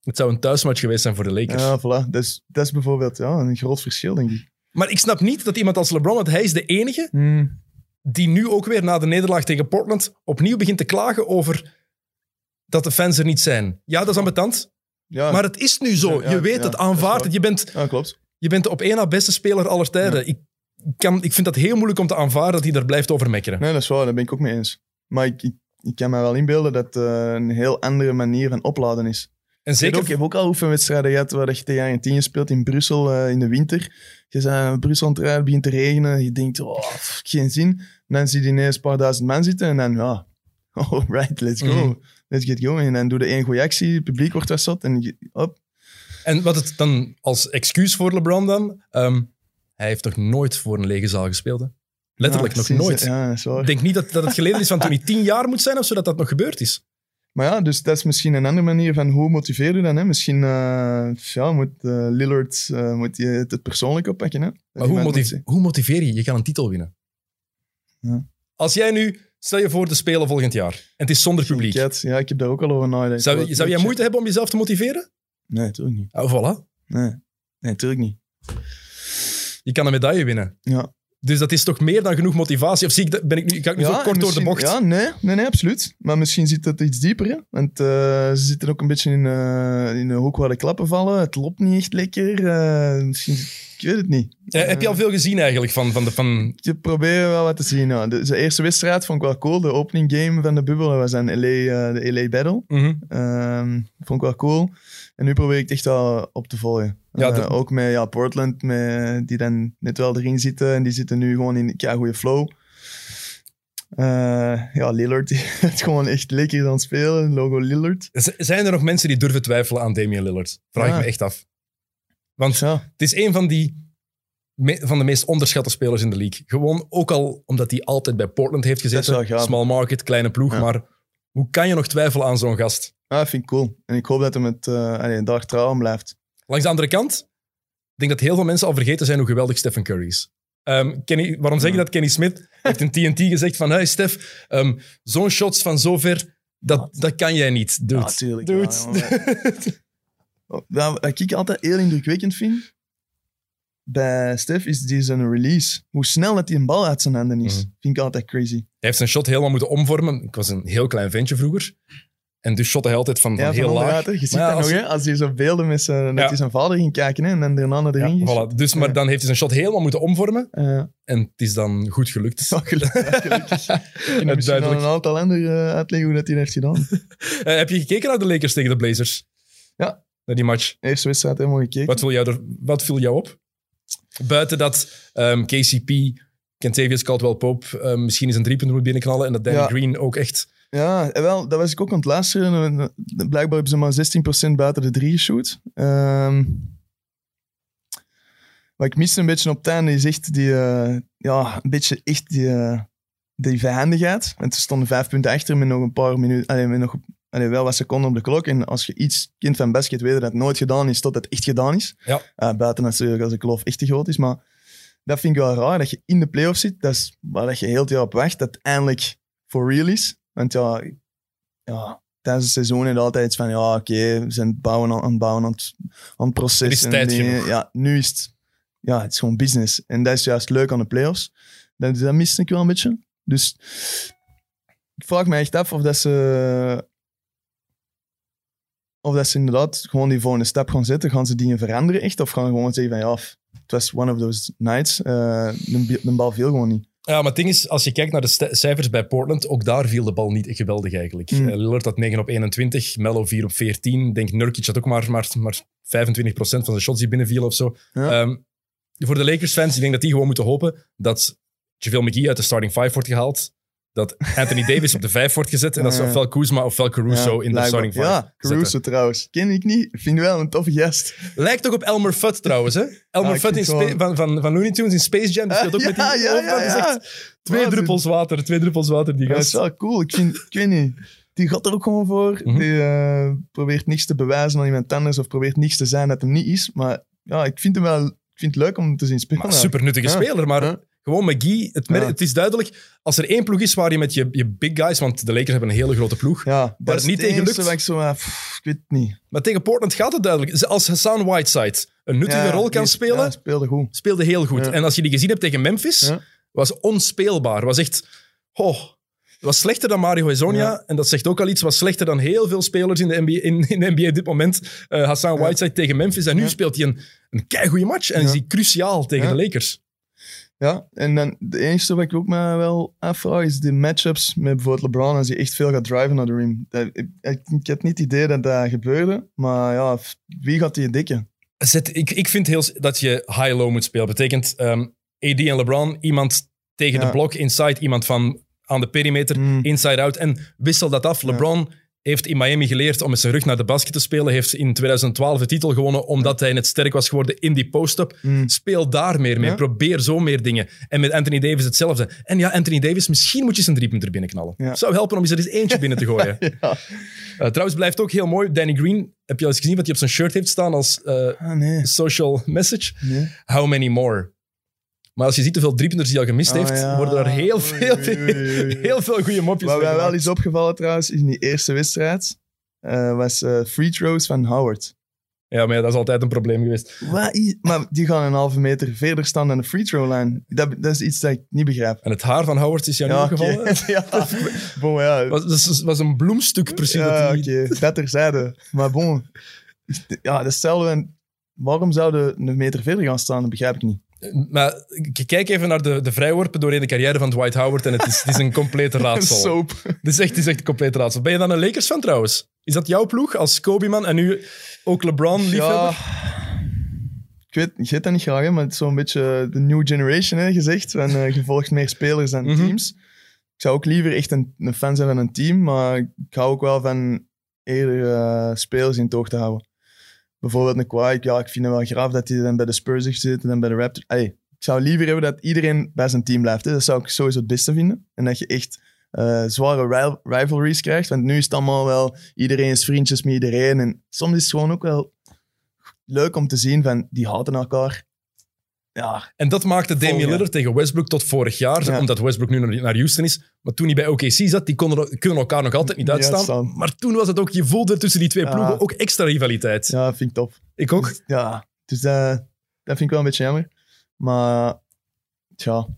het zou een thuismatch geweest zijn voor de Lakers. Ja, voilà. Dat is, dat is bijvoorbeeld ja, een groot verschil, denk ik. Maar ik snap niet dat iemand als LeBron, want hij is de enige Hmm. Die nu ook weer na de nederlaag tegen Portland opnieuw begint te klagen over dat de fans er niet zijn. Ja, dat is ambetant, Ja, maar het is nu zo. Ja, je weet het, aanvaard het. Je bent, ja, klopt. je bent de op één na beste speler aller tijden. Ik, kan, ik vind dat heel moeilijk om te aanvaarden dat hij daar blijft over mekkeren. Nee, dat is waar. Daar ben ik ook mee eens. Maar ik, ik, ik kan me wel inbeelden dat het eh, een heel andere manier van opladen is. En Zeker. zeker, Ik heb ook al oefenwedstrijden gehad waar je tegen Argentinië speelt in Brussel eh, in de winter. Je bent naar Brussel aan het rijden, begint te regenen. Je denkt, oh, pff, geen zin. En dan zie je ineens een paar duizend man zitten en dan, ja, [LAUGHS] all right, let's go. Mhm. Let's get going. En dan doe je één goede actie, het publiek wordt wat en op. En wat het dan als excuus voor LeBron dan, ehm, hij heeft toch nooit voor een lege zaal gespeeld, hè? Letterlijk, Ja, nog nooit. Ja. Ik denk niet dat, dat het geleden is van toen hij tien jaar moet zijn of zo, dat dat nog gebeurd is. Maar ja, dus dat is misschien een andere manier van hoe motiveer je dan. Hè? Misschien eh, ja, moet eh, Lillard eh, moet je het, het persoonlijk oppakken. Hè? Maar hoe, motive- hoe motiveer je? Je kan een titel winnen. Ja. Als jij nu, stel je voor de Spelen volgend jaar, en het is zonder publiek. Ja, ik heb daar ook al over nagedacht. Zou, Wat- zou jij moeite hebben om jezelf te motiveren? Nee, natuurlijk niet. Oh, voilà. Nee, nee natuurlijk niet. Je kan een medaille winnen. Ja. Dus dat is toch meer dan genoeg motivatie? Of zie ik, dat- ben ik nu, ga ik nu zo kort door de bocht? Ja, nee, nee, nee, absoluut. Maar misschien zit het iets dieper. Hè? Want eh, ze zitten ook een beetje in, eh, in een hoek waar de klappen vallen. Het loopt niet echt lekker. eh, misschien, ik weet het niet. Heb je al veel gezien eigenlijk van, van de... Van, Ik probeer wel wat te zien. Ja. De, de eerste wedstrijd vond ik wel cool. De opening game van de bubbel dat was dan LA, de LA Battle. Mhm. Ehm, vond ik wel cool. En nu probeer ik het echt wel op te volgen. Ja, Eh, ook met ja, Portland, met, die dan net wel erin zitten. En die zitten nu gewoon in ja, goede flow. Eh, ja, Lillard [LAUGHS] het gewoon echt lekker aan het spelen. Logo Lillard. Z- Zijn er nog mensen die durven twijfelen aan Damian Lillard? Vraag Ja. ik me echt af. Want Ja, het is een van, die, van de meest onderschatte spelers in de league. Gewoon ook al omdat hij altijd bij Portland heeft is gezeten. Small market, kleine ploeg. Ja. Maar hoe kan je nog twijfelen aan zo'n gast? ah, dat vind ik cool. En ik hoop dat hij met, eh, allee, daar trouw aan blijft. Langs de andere kant, ik denk dat heel veel mensen al vergeten zijn hoe geweldig Stephen Curry is. Ehm, Kenny, waarom zeg je dat? Kenny Smith heeft in TNT gezegd van, hey Stef, ehm, zo'n shots van zover, dat, dat kan jij niet. Dude. Ja, tuurlijk. Dude. Ja, [LAUGHS] Ja, wat ik altijd heel indrukwekkend vind bij Stef is die zijn release. Hoe snel dat hij een bal uit zijn handen is, Mhm. vind ik altijd crazy. Hij heeft zijn shot helemaal moeten omvormen. Ik was een heel klein ventje vroeger. En dus shotte hij altijd van, van Ja, heel laag. Je ziet ja, dat als- nog, hè? Als hij zo beelden met zijn, dat Ja. hij zijn vader ging kijken hè, en dan daarna naar de Ja, ring is. voilà. Dus, maar dan heeft hij zijn shot helemaal moeten omvormen. En het is dan goed gelukt. [LAUGHS] ja, gelukkig. gelukkig. [LAUGHS] Ik misschien duidelijk. een aantal anderen eh, uitleggen hoe dat hij heeft gedaan. [LAUGHS] Eh, heb je gekeken naar de Lakers tegen de Blazers? Ja. Naar die match. Eerste wedstrijd helemaal gekeken. Wat viel jou, er, wat viel jou op? Buiten dat ehm, KCP, Kentavious Caldwell-Pope eh, misschien eens een driepunt moet binnenknallen en dat Danny Ja. Green ook echt... Ja, en wel, dat was ik ook aan het luisteren. En, eh, Blijkbaar hebben ze maar 16% buiten de drie geshoot. Ehm wat ik miste een beetje op einde is echt die, eh, ja, een beetje echt die, eh, die vijandigheid. En ze stonden vijf punten achter met nog een paar minuten, allee, met nog allee, wel wat seconden op de klok. En als je iets kind van basket weet dat het nooit gedaan is, tot het echt gedaan is. Ja. Eh, buiten natuurlijk als ik geloof echt te groot is, maar dat vind ik wel raar, dat je in de playoffs zit. Dat is waar dat je heel het jaar op wacht, dat het eindelijk for real is. Want ja, ja tijdens het seizoen is het altijd iets van, ja, oké, we zijn bouwen aan, aan het bouwen, aan het, aan het proces. Is en dingen. Ja, nu is het, ja, het is gewoon business. En dat is juist leuk aan de playoffs. Dat, dat miste ik wel een beetje. Dus ik vraag me echt af of dat ze... Of dat ze inderdaad gewoon die volgende stap gaan zetten. Gaan ze dingen veranderen echt? Of gaan ze gewoon zeggen van ja, het was one of those nights. Eh, de, de bal viel gewoon niet. Ja, maar het ding is, als je kijkt naar de cijfers bij Portland, ook daar viel de bal niet geweldig eigenlijk. Mm. Lillard had 9 op 21, Mello 4 op 14. Ik denk Nurkic had ook maar, maar, maar 25% van zijn shots die binnenvielen of zo. Ja. Ehm, voor de Lakers-fans, ik denk dat die gewoon moeten hopen dat JaVale McGee uit de starting five wordt gehaald. Dat Anthony Davis op de vijf wordt gezet. En dat ze ofwel Kuzma ofwel Caruso Ja, in de starting five Ja, Caruso zetten. trouwens. Ken ik niet. Vind wel een toffe gast. Lijkt toch op Elmer Fudd trouwens, hè? Elmer Ja, Fudd in gewoon- van, van, van Looney Tunes in Space Jam. Die speelt ook ja, met die... ja, ja, Oh, ja. echt twee druppels water. Twee druppels water, die Dat is gast. wel cool. Ik, vind, ik weet niet. Die gaat er ook gewoon voor. Mhm. Die eh, probeert niks te bewijzen aan iemand anders of probeert niks te zijn dat hem niet is. Maar ja, ik vind hem wel ik vind het leuk om hem te zien spelen. Super nuttige speler, maar. Gewoon McGee. Het, Ja. het is duidelijk, als er één ploeg is waar je met je, je big guys, want de Lakers hebben een hele grote ploeg, Ja, Waar dat het niet tegen lukt. ik zo, pff, ik weet het niet. maar tegen Portland gaat het duidelijk. Als Hassan Whiteside een nuttige Ja, rol kan die- spelen, Ja, speelde goed. speelde heel goed. En als je die gezien hebt tegen Memphis, was onspeelbaar. Was echt, oh, was slechter dan Mario Hezonja. Ja. En dat zegt ook al iets. Was slechter dan heel veel spelers in de NBA, in, in de NBA op dit moment. Eh, Hassan. Whiteside tegen Memphis. En nu speelt hij een, een keigoede match. En is hij cruciaal tegen de Lakers. Ja, en dan de enige wat ik ook me wel afvraag is de matchups met bijvoorbeeld LeBron als hij echt veel gaat driven naar de rim. Dat- ik, ik, ik had niet het idee dat dat gebeurde, maar ja, wie gaat die dikken? Zet, ik, ik vind heel, dat je high-low moet spelen. betekent ehm, AD en LeBron, iemand tegen Ja. de blok, inside, iemand van aan de perimeter, Mm. inside-out. En wissel dat af. Ja. Heeft in Miami geleerd om met zijn rug naar de basket te spelen. Heeft in 2012 de titel gewonnen omdat hij net sterk was geworden in die post-up. Mm. Speel daar meer mee. Ja. Probeer zo meer dingen. En met Anthony Davis hetzelfde. En ja, Anthony Davis, misschien moet je zijn driepunter binnenknallen. Ja. Zou helpen om eens er eens eentje binnen te gooien. [LAUGHS] Ja. Uh, trouwens, blijft ook heel mooi. Danny Green, heb je al eens gezien wat hij op zijn shirt heeft staan als eh, Ah, nee. social message? nee. How many more? Maar als je ziet hoeveel driepunters hij al gemist Ah, heeft, ja. worden er heel veel, oei, oei, oei. heel veel goede mopjes Wat mij wel is opgevallen trouwens, in die eerste wedstrijd, eh, was eh, free throws van Howard. Ja, maar ja, dat is altijd een probleem geweest. Wat maar die gaan een halve meter verder staan dan de free throw line. Dat, dat is iets dat ik niet begrijp. En het haar van Howard is jou Ja, niet opgevallen? [LAUGHS] ja. Bon, ja. [LAUGHS] Was, was, was een bloemstuk precies. Ja, dat oké, hij- dat terzijde. Maar bon, ja, dat waarom zouden een meter verder gaan staan? Dat begrijp ik niet. Maar kijk even naar de, de vrijworpen doorheen de carrière van Dwight Howard en het is, het is een complete [LAUGHS] raadsel. Soap. Het is echt, het is echt een complete raadsel. Ben je dan een Lakers fan trouwens? Is dat jouw ploeg als Kobe-man en nu ook LeBron-liefhebber? Ja, ik weet, ik weet dat niet graag, hè, maar het is zo'n beetje de new generation hè, gezegd. Van, eh, je volgt meer spelers dan Mhm. teams. Ik zou ook liever echt een, een fan zijn van een team, maar ik hou ook wel van eerder eh, spelers in het oog te houden. Bijvoorbeeld een Kawhi, ja, ik vind het wel graaf dat hij dan bij de Spurs zit en bij de Raptors. Ey, ik zou liever hebben dat iedereen bij zijn team blijft. Hè. Dat zou ik sowieso het beste vinden. En dat je echt eh, zware ri- rivalries krijgt. Want nu is het allemaal wel, iedereen is vriendjes met iedereen. En soms is het gewoon ook wel leuk om te zien van, die haten elkaar. Ja, En dat maakte Damian. Lillard tegen Westbrook tot vorig jaar, Ja. omdat Westbrook nu naar Houston is. Maar toen hij bij OKC zat, die konden, kunnen elkaar nog altijd niet uitstaan. Maar toen was het ook, je voelde tussen die twee ploegen ook extra rivaliteit. ja, vind ik top. Ik ook. Dus, ja, dus dat, dat vind ik wel een beetje jammer. Maar, tja.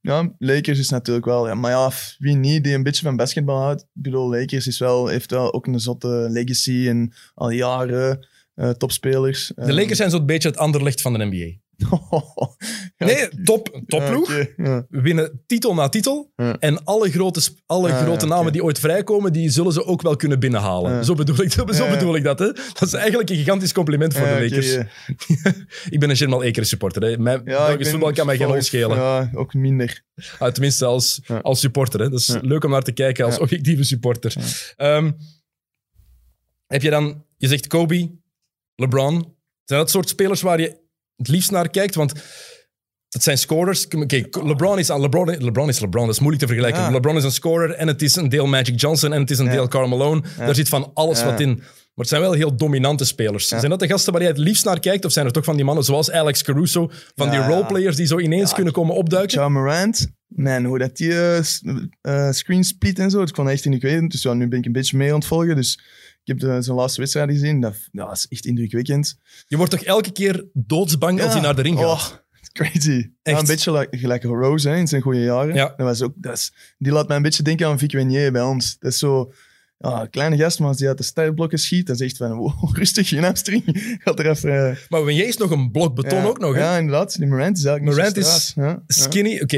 Ja, Lakers is natuurlijk wel... Ja, maar ja, wie niet die een beetje van basketbal houdt. Ik bedoel, Lakers is wel, heeft wel ook een zotte legacy en al jaren eh, topspelers. De Lakers zijn zo'n beetje het anderlicht van de NBA. [LAUGHS] Nee, top, topploeg. Ja, oké, ja. Winnen titel na titel. Ja. En alle grote, alle Ah, grote namen die ooit vrijkomen, die zullen ze ook wel kunnen binnenhalen. Zo, bedoel ik, [LAUGHS] zo bedoel ik dat. Hè. Dat is eigenlijk een gigantisch compliment voor de Lakers. [LAUGHS] ik ben een Germal Ekeren supporter. Hè. Mijn, Belgisch voetbal kan mij geen volg- schelen. Ja, ook minder. Ah, tenminste, als, als supporter. Hè. Dat is leuk om naar te kijken als objectieve supporter. Ehm, heb je dan, je zegt Kobe, LeBron. Zijn dat soort spelers waar je het liefst naar kijkt? Want het zijn scorers. Oké, LeBron, is, LeBron, LeBron is LeBron, dat is moeilijk te vergelijken. Ja. LeBron is een scorer en het is een deel Magic Johnson en het is een Ja. deel Karl Malone. Ja. Daar zit van alles wat in. Maar het zijn wel heel dominante spelers. Zijn dat de gasten waar jij het liefst naar kijkt? Of zijn er toch van die mannen zoals Alex Caruso, van die roleplayers die zo ineens kunnen komen opduiken? Ja Morant, man, hoe dat die eh, eh, screen split en zo, dat kon echt indrukwekkend. Dus ja, nu ben ik een beetje mee aan het volgen. Dus ik heb de, zijn laatste wedstrijd gezien. Dat, dat is echt indrukwekkend. Je wordt toch elke keer doodsbang als hij naar de ring gaat? Oh, [LAUGHS] crazy. Echt. Ja, een beetje like- gelijk Rose hè, in zijn goede jaren. Ja. Dat was ook, dat is, die laat mij een beetje denken aan Vic Wenier bij ons. Dat is zo... Ja, kleine gast, maar als die uit de startblokken schiet, dan zegt van, wow, [LAUGHS] rustig, geen hamstring. Gaat er even... eh, Maar Wenier is nog een blok beton ook nog. Hè? Ja, inderdaad. Die Morant is eigenlijk Morant is straat. Skinny. Oké,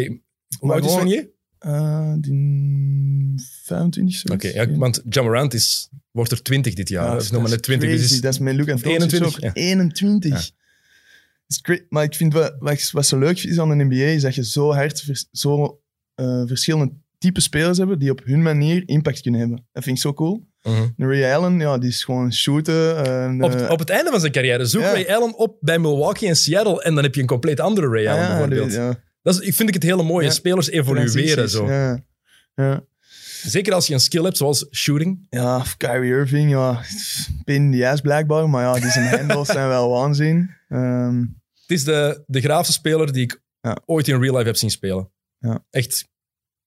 hoe Maar oud is Wenier? Eh, die 25 zo. Oké, ja, want Jamarant is, wordt er 20 dit jaar. Ja, dat is nog maar net 20. crazy. Dus is- dat is Luca of Doncic 21, ook. ja. 21. Ja. Maar ik vind wat, wat, wat zo leuk is aan de NBA, is dat je zo hard vers- zo, eh, verschillende type spelers hebben die op hun manier impact kunnen hebben. Dat vind ik zo cool. Mhm. Ray Allen, ja, die is gewoon shooten. en, op, eh, op het einde van zijn carrière zoek. Ray Allen op bij Milwaukee en Seattle en dan heb je een compleet andere Ray Allen ja, bijvoorbeeld. ja, Dat is, vind ik het hele mooie. Ja. Spelers evolueren zo. Ja. Ja. Zeker als je een skill hebt zoals shooting. ja, of Kyrie Irving, ja, pain in the ass blijkbaar, maar ja, die zijn handles zijn wel waanzin. Ehm, Het is de, de graafste speler die ik Ja. ooit in real life heb zien spelen. Ja. Echt.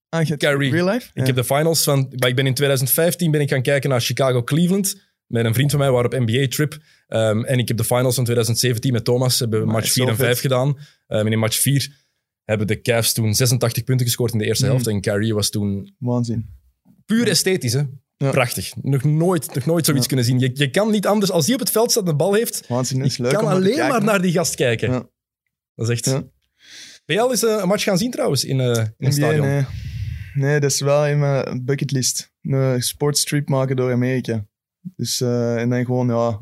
ah, je Kyrie. Real life? Ik heb de finals van... Ik ben in 2015 ben ik gaan kijken naar Chicago-Cleveland. Met een vriend van mij, we waren op NBA-trip. Ehm, en ik heb de finals van 2017 met Thomas. Hebben we match is 4 zo en 5 vet. gedaan. Ehm, en in match 4 hebben de Cavs toen 86 punten gescoord in de eerste Mm. helft. En Kyrie was toen Waanzin. puur esthetisch. Hè? Ja. Prachtig. Nog nooit, nog nooit zoiets Ja. kunnen zien. Je, je kan niet anders... Als hij op het veld staat en de bal heeft... Waanzin, is Je leuk kan alleen kijken, maar naar die gast kijken. Ja. Dat is echt... Ja. Ben je al eens een match gaan zien trouwens in, eh, in een NBA, stadion? nee. nee, dat is wel in mijn bucketlist. Een sportstrip maken door Amerika. Dus, eh, en dan gewoon ja,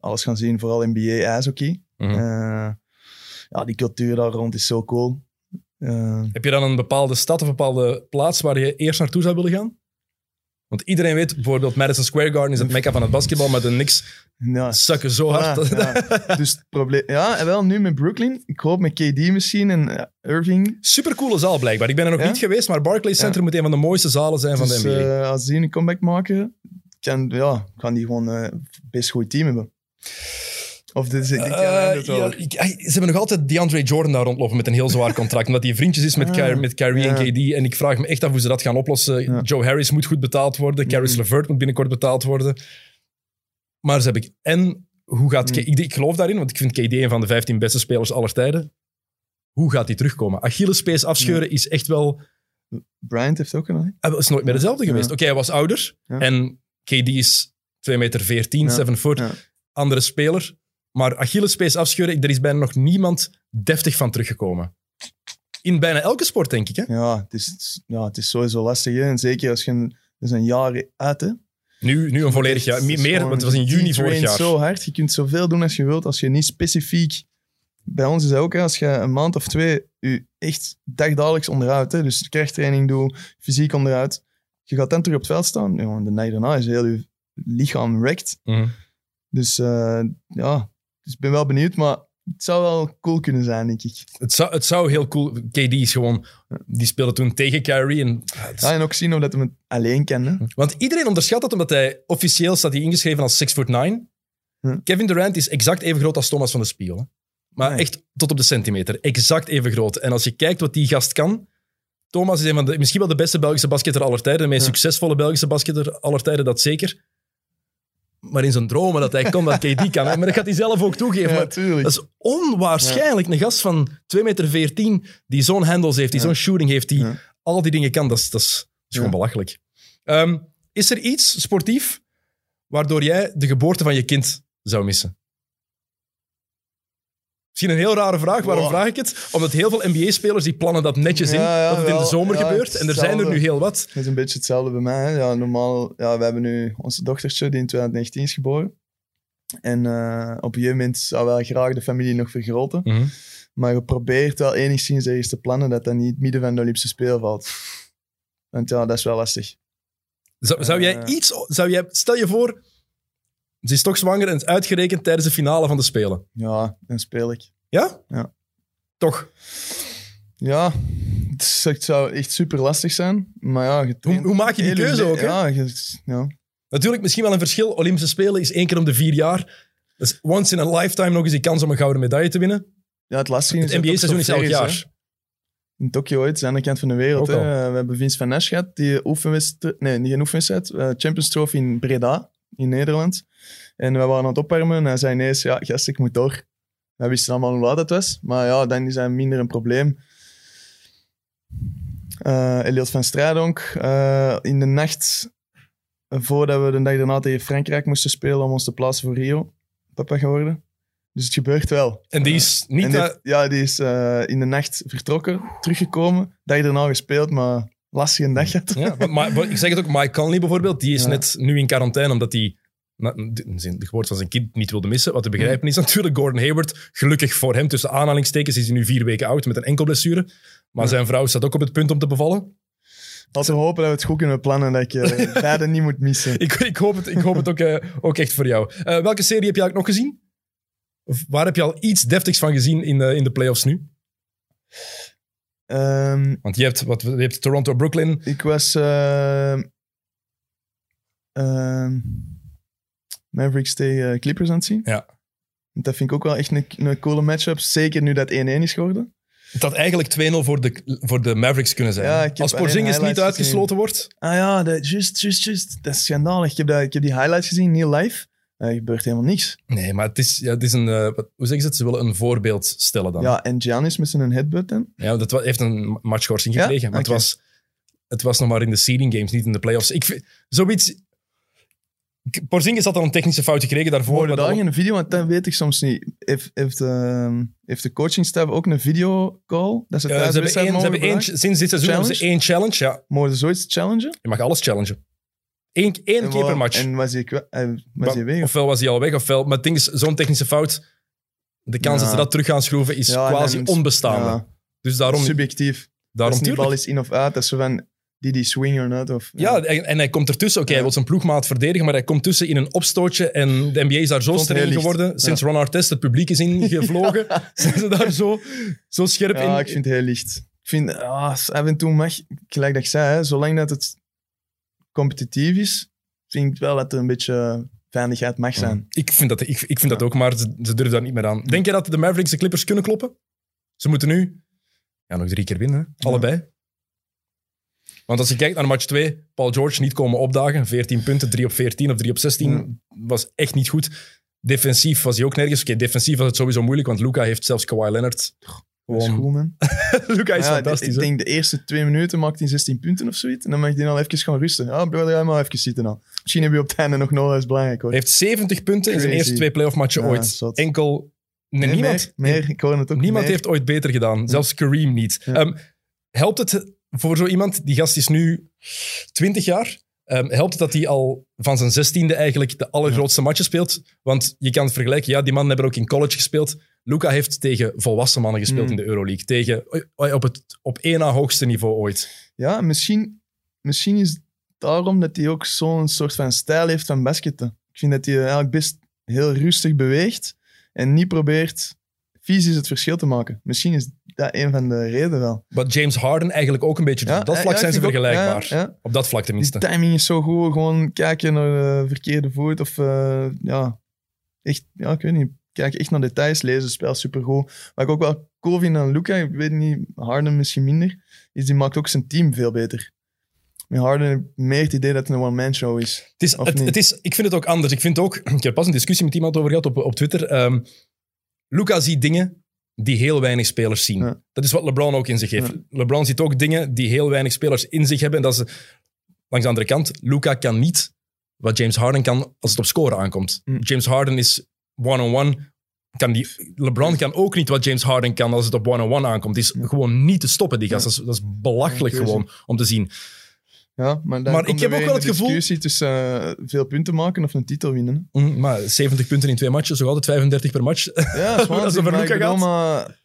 alles gaan zien, vooral NBA ijshockey. Eh, ja, die cultuur daar rond is zo cool. Heb je dan een bepaalde stad of een bepaalde plaats waar je eerst naartoe zou willen gaan? Want iedereen weet, bijvoorbeeld Madison Square Garden is het mekka van het basketbal, maar de Knicks ja, sukken zo hard. Ja, ja. [LAUGHS] Dus het probleem... Ja, en wel nu met Brooklyn. Ik hoop met KD misschien en eh, Irving. Supercoole zaal blijkbaar. Ik ben er nog niet geweest, maar Barclays Center moet een van de mooiste zalen zijn van Dus de NBA. eh, als die een comeback maken, kan, ja, kan die gewoon eh, best goed team hebben. Of dit is ik Eh, ja, ik- ze hebben nog altijd DeAndre Jordan daar rondlopen met een heel zwaar contract. omdat hij vriendjes is met, Ah, Kyrie, met Kyrie en. KD. En ik vraag me echt af hoe ze dat gaan oplossen. Ja. Joe Harris moet goed betaald worden. Caris Mhm. LeVert moet binnenkort betaald worden. Maar ze hebben... En hoe gaat... Mhm. ik, ik geloof daarin, want ik vind KD een van de 15 beste spelers aller tijden. Hoe gaat hij terugkomen? Achillespees afscheuren is echt wel... Bryant heeft ook een. Hij is nooit meer dezelfde Ja. geweest. Oké, hij was ouder. Ja. En KD is 2 meter 14, Ja. 7 foot. Ja. Andere speler. Maar Achillespees afscheuren, er is bijna nog niemand deftig van teruggekomen. In bijna elke sport, denk ik. Hè? Ja, het is, ja, het is sowieso lastig. Hè? En zeker als je een, er zijn jaren uit. Hè? Nu, nu een volledig jaar. Meer, want het was in juni vorig jaar. zo hard. Je kunt zoveel doen als je wilt. Als je niet specifiek bij ons is dat ook, hè, als je een maand of twee je echt dagdagelijks onderhoudt, hè, dus krachttraining doe, fysiek onderhoud, je gaat dan terug op het veld staan, ja, de dag daarna is heel je lichaam wrecked. Mhm. Dus eh, ja, dus ik ben wel benieuwd, maar het zou wel cool kunnen zijn, denk ik. Het zou, het zou heel cool... KD is gewoon... Die speelde toen tegen Kyrie. En, is- Ja, en ook zien of dat hij het alleen kende. Want iedereen onderschat dat omdat hij officieel staat hij ingeschreven als 6 foot 9. Hm. Kevin Durant is exact even groot als Thomas van de Spiegel. hè. Maar Nee. echt tot op de centimeter. Exact even groot. En als je kijkt wat die gast kan... Thomas is een van de, misschien wel de beste Belgische basketter aller tijden. De meest Ja. succesvolle Belgische basketter aller tijden, dat zeker. Maar in zijn dromen dat hij kon, dat KD kan. hè. Maar dat gaat hij zelf ook toegeven. Ja, dat is onwaarschijnlijk. Een gast van 2,14 meter die zo'n handles heeft, die Ja. zo'n shooting heeft, die al die dingen kan. Dat is, dat is, dat is gewoon belachelijk. Ehm, is er iets sportief waardoor jij de geboorte van je kind zou missen? Misschien een heel rare vraag. Waarom Wow. vraag ik het? Omdat heel veel NBA-spelers die plannen dat netjes in, Ja, ja, dat het in de zomer Ja, gebeurt. En er zijn er nu heel wat. Dat is een beetje hetzelfde bij mij. Hè. Ja, normaal, ja, we hebben nu onze dochtertje die in 2019 is geboren. En eh, op een gegeven moment zou wel graag de familie nog vergroten. Mhm. Maar je probeert wel enigszins ergens te plannen dat dat niet midden van de Olympische Spelen valt. Want ja, dat is wel lastig. Zou, zou jij Eh. iets... Zou jij, stel je voor, ze is toch zwanger en is uitgerekend tijdens de finale van de Spelen. Ja, dan speel ik. Ja? Ja. Toch? Ja, het, is- het zou echt super lastig zijn. Maar ja, je traint hoe maak je die keuze le- ook, hè? Ja, je- ja. Natuurlijk, misschien wel een verschil. Olympische Spelen is één keer om de vier jaar. Dat is once in a lifetime nog eens die kans om een gouden medaille te winnen. ja, het lastige Het is dat NBA-seizoen is elk jaar. hè. In Tokio ooit, aan de kant van de wereld. Ook al. Hè. We hebben Vince van Nash gehad, die oefenwedstrijd... Nee, niet een oefenwedstrijd. eh, Champions Trophy in Breda, in Nederland. En we waren aan het opwarmen en hij zei ineens, ja, gast, ik moet door. We wisten allemaal hoe laat het was. Maar ja, dan is hij minder een probleem. Elliot van Strijdonk, eh, in de nacht voordat we de dag daarna tegen Frankrijk moesten spelen om ons te plaatsen voor Rio, papa geworden. Dus het gebeurt wel. En die is niet... Die eh, heeft- ja, die is in de nacht vertrokken, teruggekomen. Dag daarna gespeeld, maar lastige dag gehad. ja, maar, maar- maar ik zeg het ook, Mike Conley bijvoorbeeld, die is Ja. net nu in quarantaine omdat hij de geboorte van zijn kind niet wilde missen. Wat te begrijpen is natuurlijk Gordon Hayward. Gelukkig voor hem, tussen aanhalingstekens, is hij nu vier weken oud met een enkel blessure. Maar Ja. zijn vrouw staat ook op het punt om te bevallen. Laten we hopen dat we het goed kunnen plannen, dat ik eh, [LAUGHS] beide niet moet missen. Ik, ik hoop het, ik hoop het ook, eh, ook echt voor jou. Eh, welke serie heb je eigenlijk nog gezien? Of waar heb je al iets deftigs van gezien in de, in de playoffs nu? Ehm, Want je hebt, wat, je hebt Toronto-Brooklyn. ik was ehm, ehm, Mavericks tegen Clippers aan het zien. Ja. Dat vind ik ook wel echt een, een coole matchup. Zeker nu dat 1-1 is geworden. Het had eigenlijk 2-0 voor de, voor de Mavericks kunnen zijn. Ja, Als Porzingis niet uitgesloten wordt. Ah ja, dat- juist, juist, juist. Dat is schandalig. Ik heb, dat, ik heb die highlights gezien, niet live. Er gebeurt helemaal niks. Nee, maar het is, ja, het is een... eh, wat- hoe zeggen ze het? Ze willen een voorbeeld stellen dan. Ja, en Giannis met zijn headbutt dan. Ja, dat heeft een matchschorsing Ja? gekregen. Maar Oké. het, was, het was nog maar in de seeding games, niet in de playoffs. Ik vind, zoiets... ik- Porzingis had al een technische fout gekregen daarvoor. Wat daar geen video, want dat weet ik soms niet. Heeft, heeft, ehm, heeft de coachingstaf ook een videocall? Dat ze Eh, ze hebben, ze één, sinds dit seizoen hebben ze Challenge? één challenge. Ja, Mogen ze zoiets challengen? je mag alles challengen. Eén, één En keer per waar- match. En was hij, kwa- was Maar- hij weg? of- Ofwel was hij al weg, ofwel... Maar het ding is, zo'n technische fout... De kans Ja. dat ze dat terug gaan schroeven is Ja, en quasi dan- onbestaande. Ja, Dus daarom... subjectief. daarom Als die bal is in of uit, dat is zo van... Die die swing or not. Of, Ja, en, en hij komt ertussen. Oké, hij Ja. wil zijn ploegmaat verdedigen, maar hij komt tussen in een opstootje. En de NBA is daar zo streng licht. geworden. Sinds Ron Artest het publiek is ingevlogen, [LAUGHS] [LAUGHS] zijn ze daar zo, zo scherp Ja, in. ik vind het heel licht. Ik vind, ah, af en toe mag, gelijk dat ik zei, hè, zolang dat het competitief is, vind ik wel dat er een beetje veiligheid mag zijn. Ik vind dat, ik, ik vind dat ook, maar ze, ze durven daar niet meer aan. Denk je dat de Mavericks de Clippers kunnen kloppen? Ze moeten nu ja, nog drie keer winnen, allebei. Want als je kijkt naar match 2, Paul George niet komen opdagen. 14 punten, 3 op 14 of 3 op 16. Was echt niet goed. Defensief was hij ook nergens. Oké, defensief was het sowieso moeilijk, want Luca heeft zelfs Kawhi Leonard. Dat is goed, man. [LAUGHS] Luca is Ja, fantastisch. Ik hè? denk de eerste twee minuten maakt hij 16 punten of zoiets. En dan mag hij al even gaan rusten. Ja, bro, ga maar even zitten al. Misschien heb je op het einde nog nodig, is belangrijk hoor. Hij heeft 70 punten in zijn eerste twee playoff matchen Ja, ooit. zot. Enkel. Nee, Nee, niemand, meer, meer, ik hoor het ook niemand meer. heeft ooit beter gedaan. Zelfs Kareem niet. Ehm, helpt het voor zo iemand, die gast is nu 20 jaar, Ehm, helpt het dat hij al van zijn zestiende eigenlijk de allergrootste matchen speelt? Want je kan het vergelijken, ja, die mannen hebben ook in college gespeeld. Luca heeft tegen volwassen mannen gespeeld Mm. in de Euroleague. Tegen, op het op één na hoogste niveau ooit. Ja, misschien, misschien is het daarom dat hij ook zo'n soort van stijl heeft van basketten. Ik vind dat hij eigenlijk best heel rustig beweegt en niet probeert fysisch het verschil te maken. Misschien is dat een van de redenen wel. Wat James Harden eigenlijk ook een beetje doet. Ja, Op dat ja, vlak ja, zijn ze ook. vergelijkbaar. Ja, ja. Op dat vlak tenminste. timing is zo goed. Gewoon kijken naar de verkeerde voet. Of eh, ja, echt, ja, ik weet niet. Kijk echt naar details, lezen, spel supergoed. Wat ik ook wel cool vind aan Luca, ik weet niet, Harden misschien minder, is die maakt ook zijn team veel beter. Met Harden meer het idee dat het een one-man show is. Het is, het, het is, ik vind het ook anders. Ik vind ook, [CLEARS THROAT] ik heb pas een discussie met iemand over gehad op, op Twitter. Ehm, Luca ziet dingen die heel weinig spelers zien. Ja. Dat is wat LeBron ook in zich heeft. LeBron ziet ook dingen die heel weinig spelers in zich hebben. En dat is, langs de andere kant, Luca kan niet wat James Harden kan als het op scoren aankomt. Hm. James Harden is one-on-one. Kan die, LeBron kan ook niet wat James Harden kan als het op one-on-one aankomt. Het is gewoon niet te stoppen, die gast. Dat, is, dat is belachelijk gewoon om te zien. Ja, maar ik heb ook wel het gevoel- discussie tussen eh, veel punten maken of een titel winnen. Mm, Maar 70 punten in twee matches, nog altijd 35 per match. Ja, [LAUGHS] dat is waanzin, over maar ik Luka bedoel, gaat. maar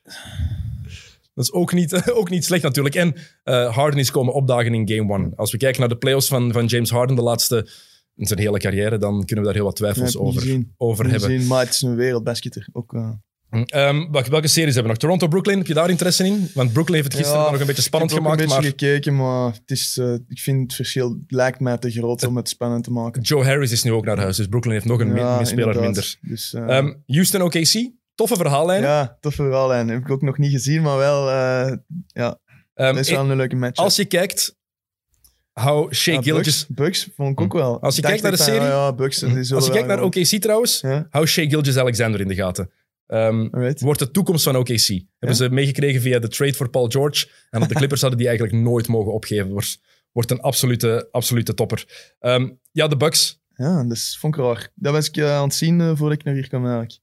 Dat is ook niet, [LAUGHS] ook niet slecht natuurlijk. En eh, Harden is komen opdagen in game one. Als we kijken naar de playoffs van, van James Harden de laatste in zijn hele carrière, dan kunnen we daar heel wat twijfels over, over hebben. gezien, maar het is een wereldbasketter. Ook, eh. Ehm, welke, series hebben we nog? Toronto-Brooklyn, heb je daar interesse in? Want Brooklyn heeft het gisteren Ja, nog een beetje spannend ik heb gemaakt, een maar beetje gekeken, maar het is, eh, ik vind het verschil lijkt mij te groot om het spannend te maken. Joe Harris is nu ook naar huis, dus Brooklyn heeft nog een Ja, speler minder. Dus, eh, Ehm, Houston OKC, toffe verhaallijn. ja, toffe verhaallijn. Heb ik ook nog niet gezien, maar wel, eh ja, dat is wel een leuke match. als je kijkt, how Shea ja, Gilgis... Bucks, Bucks vond ik ook wel. Als je kijkt naar ik de serie- ja, Bucks. Als je kijkt naar OKC trouwens, hou Shea Gilgis Alexander in de gaten. Ehm, wordt de toekomst van OKC. Hebben ze meegekregen via de trade voor Paul George. En dat de [LAUGHS] Clippers hadden die eigenlijk nooit mogen opgeven. Wordt, wordt een absolute, absolute topper. Ehm, ja, de Bucks. Ja, dat vond ik raar. Dat was ik eh, aan het zien eh, voordat ik naar hier kwam eigenlijk.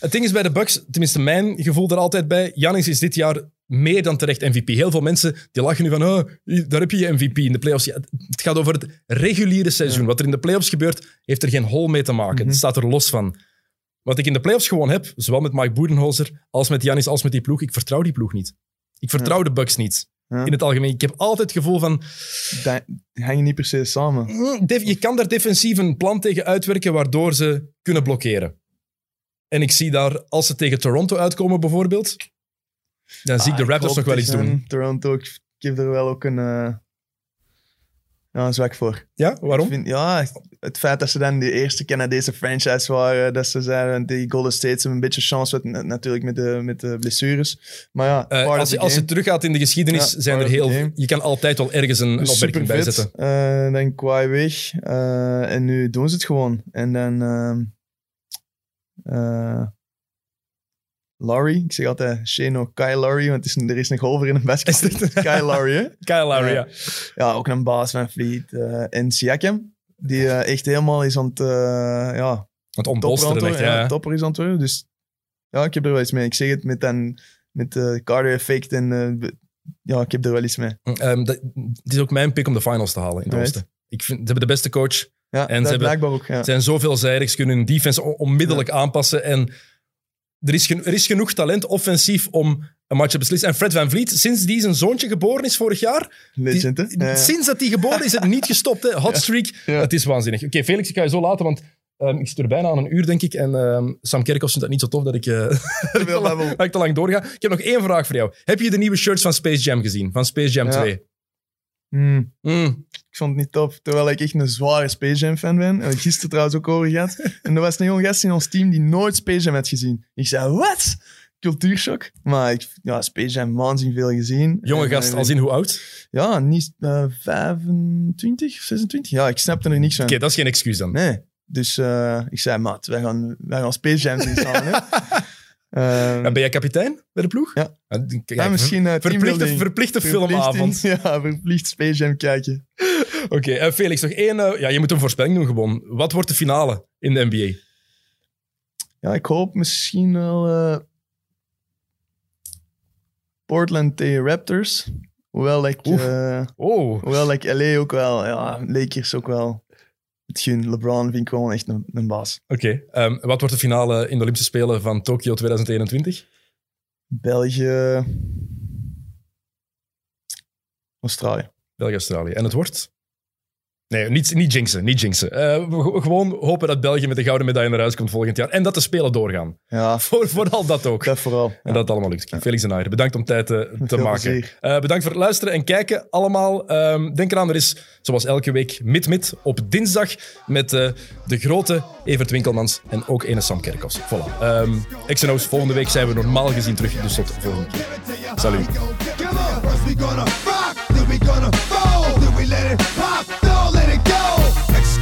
Het ding is bij de Bucks, tenminste mijn gevoel er altijd bij, Giannis is dit jaar meer dan terecht MVP. Heel veel mensen die lachen nu van, oh, daar heb je je MVP in de playoffs. Ja, het gaat over het reguliere seizoen. Ja. Wat er in de playoffs gebeurt, heeft er geen hol mee te maken. Mhm. Het staat er los van. Wat ik in de playoffs gewoon heb, zowel met Mike Budenholzer als met Giannis als met die ploeg, ik vertrouw die ploeg niet. Ik vertrouw de Bucks niet. Ja. In het algemeen. Ik heb altijd het gevoel van, Dat hangen niet per se samen. mm, je kan daar defensief een plan tegen uitwerken waardoor ze kunnen blokkeren. En ik zie daar, als ze tegen Toronto uitkomen bijvoorbeeld, dan zie ik de Ah, Raptors hoop nog wel iets doen. Toronto, ik, heb er wel ook een, eh, ja, zwak voor. Ja, waarom? Ik vind, ja, het feit dat ze dan de eerste Canadese franchise waren, dat ze zeiden, die Golden State hebben een beetje chance met, natuurlijk met de, met de blessures. Maar ja, Eh, als, je, als je teruggaat in de geschiedenis, Ja, zijn er heel... game. Je kan altijd wel ergens een, Dus opmerking bij zetten. Eh, dan Kawhi weg. eh, en nu doen ze het gewoon. En dan... Laurie. Ik zeg altijd Shane Kyle Laurie, want het is, er is een golfer in een basket. Is dit- Kyle [LAUGHS] Laurie, hè? Kyle Lowry, ja. Ja, ook een baas van Fleet. eh en Siakam, die eh, echt helemaal is aan het... eh, ja, Het ontbolsteren, echt, ja. Ja, topper is aan het. Dus ja, ik heb er wel iets mee. Ik zeg het met, met eh Carter effect en... ja, ik heb er wel iets mee. Ehm, dat, het is ook mijn pick om de finals te halen in het oosten. Ik vind, ze hebben de beste coach. Ja, En ze hebben- ook. Ja. Zijn zo veelzijdig. Ze kunnen hun defense on- onmiddellijk aanpassen. En er is, er is genoeg talent offensief om een match te beslissen. En Fred Van Vliet, sinds die zijn zoontje geboren is vorig jaar, Legend, die- Ja, ja. sinds dat hij geboren is, is het niet gestopt. Hè. Hot streak. Ja. Het is waanzinnig. Oké, Felix, ik ga je zo laten, want ehm, ik zit er bijna aan een uur, denk ik. En ehm, Sam Kerkhoff vindt dat niet zo tof dat ik, [LAUGHS] ik, te lang, dat ik te lang doorga. Ik heb nog één vraag voor jou. Heb je de nieuwe shirts van Space Jam gezien? Van Space Jam Ja. 2? Hmm. Mm. Ik vond het niet top, terwijl ik echt een zware Space Jam fan ben. En gisteren trouwens ook over gehad. [LAUGHS] En er was een jonge gast in ons team die nooit Space Jam had gezien. Ik zei, wat? Cultuurshock. Maar ik, ja, Space Jam waanzinnig veel gezien. Jonge En, gast, eh, als in hoe oud? Oké, Ja, niet eh 25 of 26. Ja, ik snapte er niks van. dat is geen excuus dan. Nee. Dus eh, ik zei, maat, wij gaan, wij gaan Space Jam zien samen. [LAUGHS] hè." Ehm, En ben jij kapitein bij de ploeg? Ja. En kijk, ja, misschien eh, Verplichte, verplichte Verplicht filmavond. [LAUGHS] Ja, verplicht Space Jam kijken. Oké, eh, Felix, nog één. eh, ja, je moet een voorspelling doen gewoon. Wat wordt de finale in de NBA? Ja, ik hoop misschien wel Portland tegen Raptors. Hoewel ik, Oh, hoewel ik LA ook wel, ja, Lakers ook wel. Het gun. LeBron vind ik gewoon echt een, een baas. oké. Ehm, wat wordt de finale in de Olympische Spelen van Tokio 2021? België. Australië. België-Australië. En het wordt? Nee, niet, niet jinxen. Niet jinxen. Eh, we g- gewoon hopen dat België met de gouden medaille naar huis komt volgend jaar. En dat de Spelen doorgaan. Ja, [LAUGHS] Voor, vooral dat ook. dat vooral. En dat het allemaal lukt. Felix en Ayer, bedankt om tijd eh, [LAUGHS] te veel maken. Eh, bedankt voor het luisteren en kijken allemaal. Ehm, denk eraan, er is zoals elke week Mid-Mid op dinsdag met eh, de grote Evert Winkelmans en ook ene Sam Kerkhoffs. Voilà. Ehm XNO's, volgende week zijn we normaal gezien terug, dus tot de volgende keer. Salut.